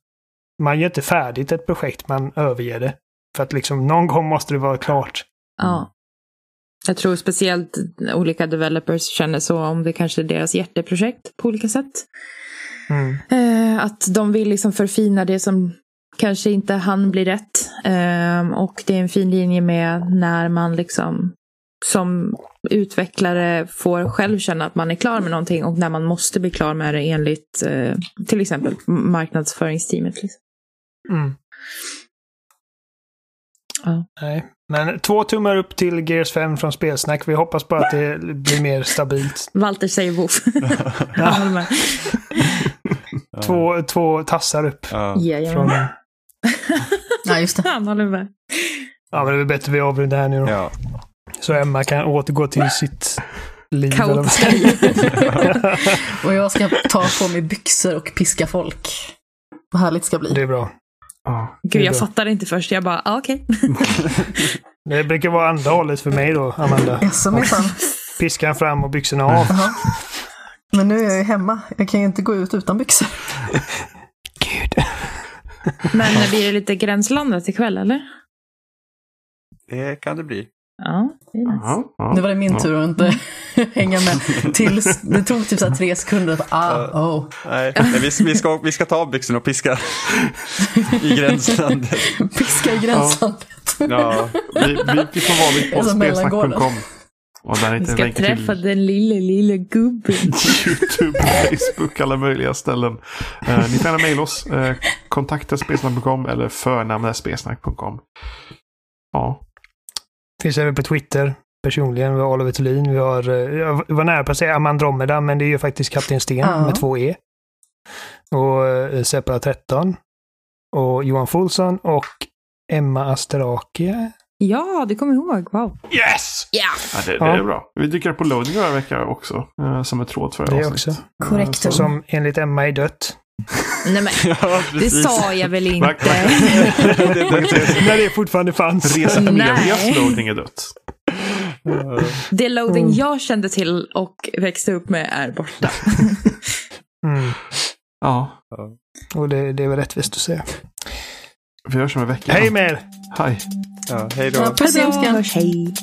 man gör inte färdigt ett projekt, man överger det. För att liksom någon gång måste det vara klart. Ja. Jag tror speciellt olika developers känner så om det kanske är deras hjärteprojekt på olika sätt. Mm. Eh, att de vill liksom förfina det som kanske inte han bli rätt. Eh, och det är en fin linje med när man liksom som utvecklare får själv känna att man är klar med någonting och när man måste bli klar med det enligt eh, till exempel marknadsföringsteamet. Liksom. Mm. Ja. Nej. Men två tummar upp till Gears 5 från Spelsnack. Vi hoppas bara att det blir mer stabilt. Walter säger woof. Med. Två, två tassar upp. Ja. Från. Ja, just det. Han håller med. ja, men det är väl bättre vi avrundar här nu då. Ja. Så Emma kan återgå till sitt liv. Kaotiska liv. Och jag ska ta på mig byxor och piska folk. Vad härligt det ska bli. Det är bra. Ja. Gud, jag fattade inte först. Jag bara, ah, okej. Det brukar vara andra hållet för mig då, Amanda. Jaså minsann. Piskan fram och byxorna av. Men nu är jag ju hemma. Jag kan ju inte gå ut utan byxor. Gud. Men blir det lite gränslandet ikväll, eller? Det kan det bli. Ja, det är nice. Nu var det min tur att inte hänga med. Tills det tog typ så här tre sekunder. Att, ah, oh. Nej, men vi, vi, ska, vi ska ta av byxorna och piska i gränslandet. Piska i gränslandet. Ja, Vi, vi, vi får vara lite på spelsnack.com. Och där Vi ska träffa till den lille, lille gubben. YouTube, Facebook, alla möjliga ställen. Eh, ni får gärna mejla oss. Eh, kontakta spelsnack.com eller förnamn.spelsnack.com. Ja, Finns även på Twitter. Personligen, vi har Oliver Thulin. Vi har, eh, jag var nära på att säga Amandromeda, men det är ju faktiskt Kapten Sten Ja. med två E. Och eh, Seppala 13. Och Johan Folsson och Emma Asterake. Ja, det kommer jag ihåg. Wow. Yes! Ja. Ja, det, det Ja. är bra. Vi dyker på loading varje vecka också. Eh, som en tråd för Det avsnitt. också. Korrekt. så- Som enligt Emma är dött. Nej, men ja det sa jag väl inte. Säga så. När det fortfarande fanns. Resa Nej. Medias loading är dött. Det loading Mm. jag kände till och växte upp med är borta. Mm. Ja, Och det, det är väl rättvist att säga. vi hörs om en vecka. Hej med er! Hej! Ja, hej då. Ja, puss i. Hej.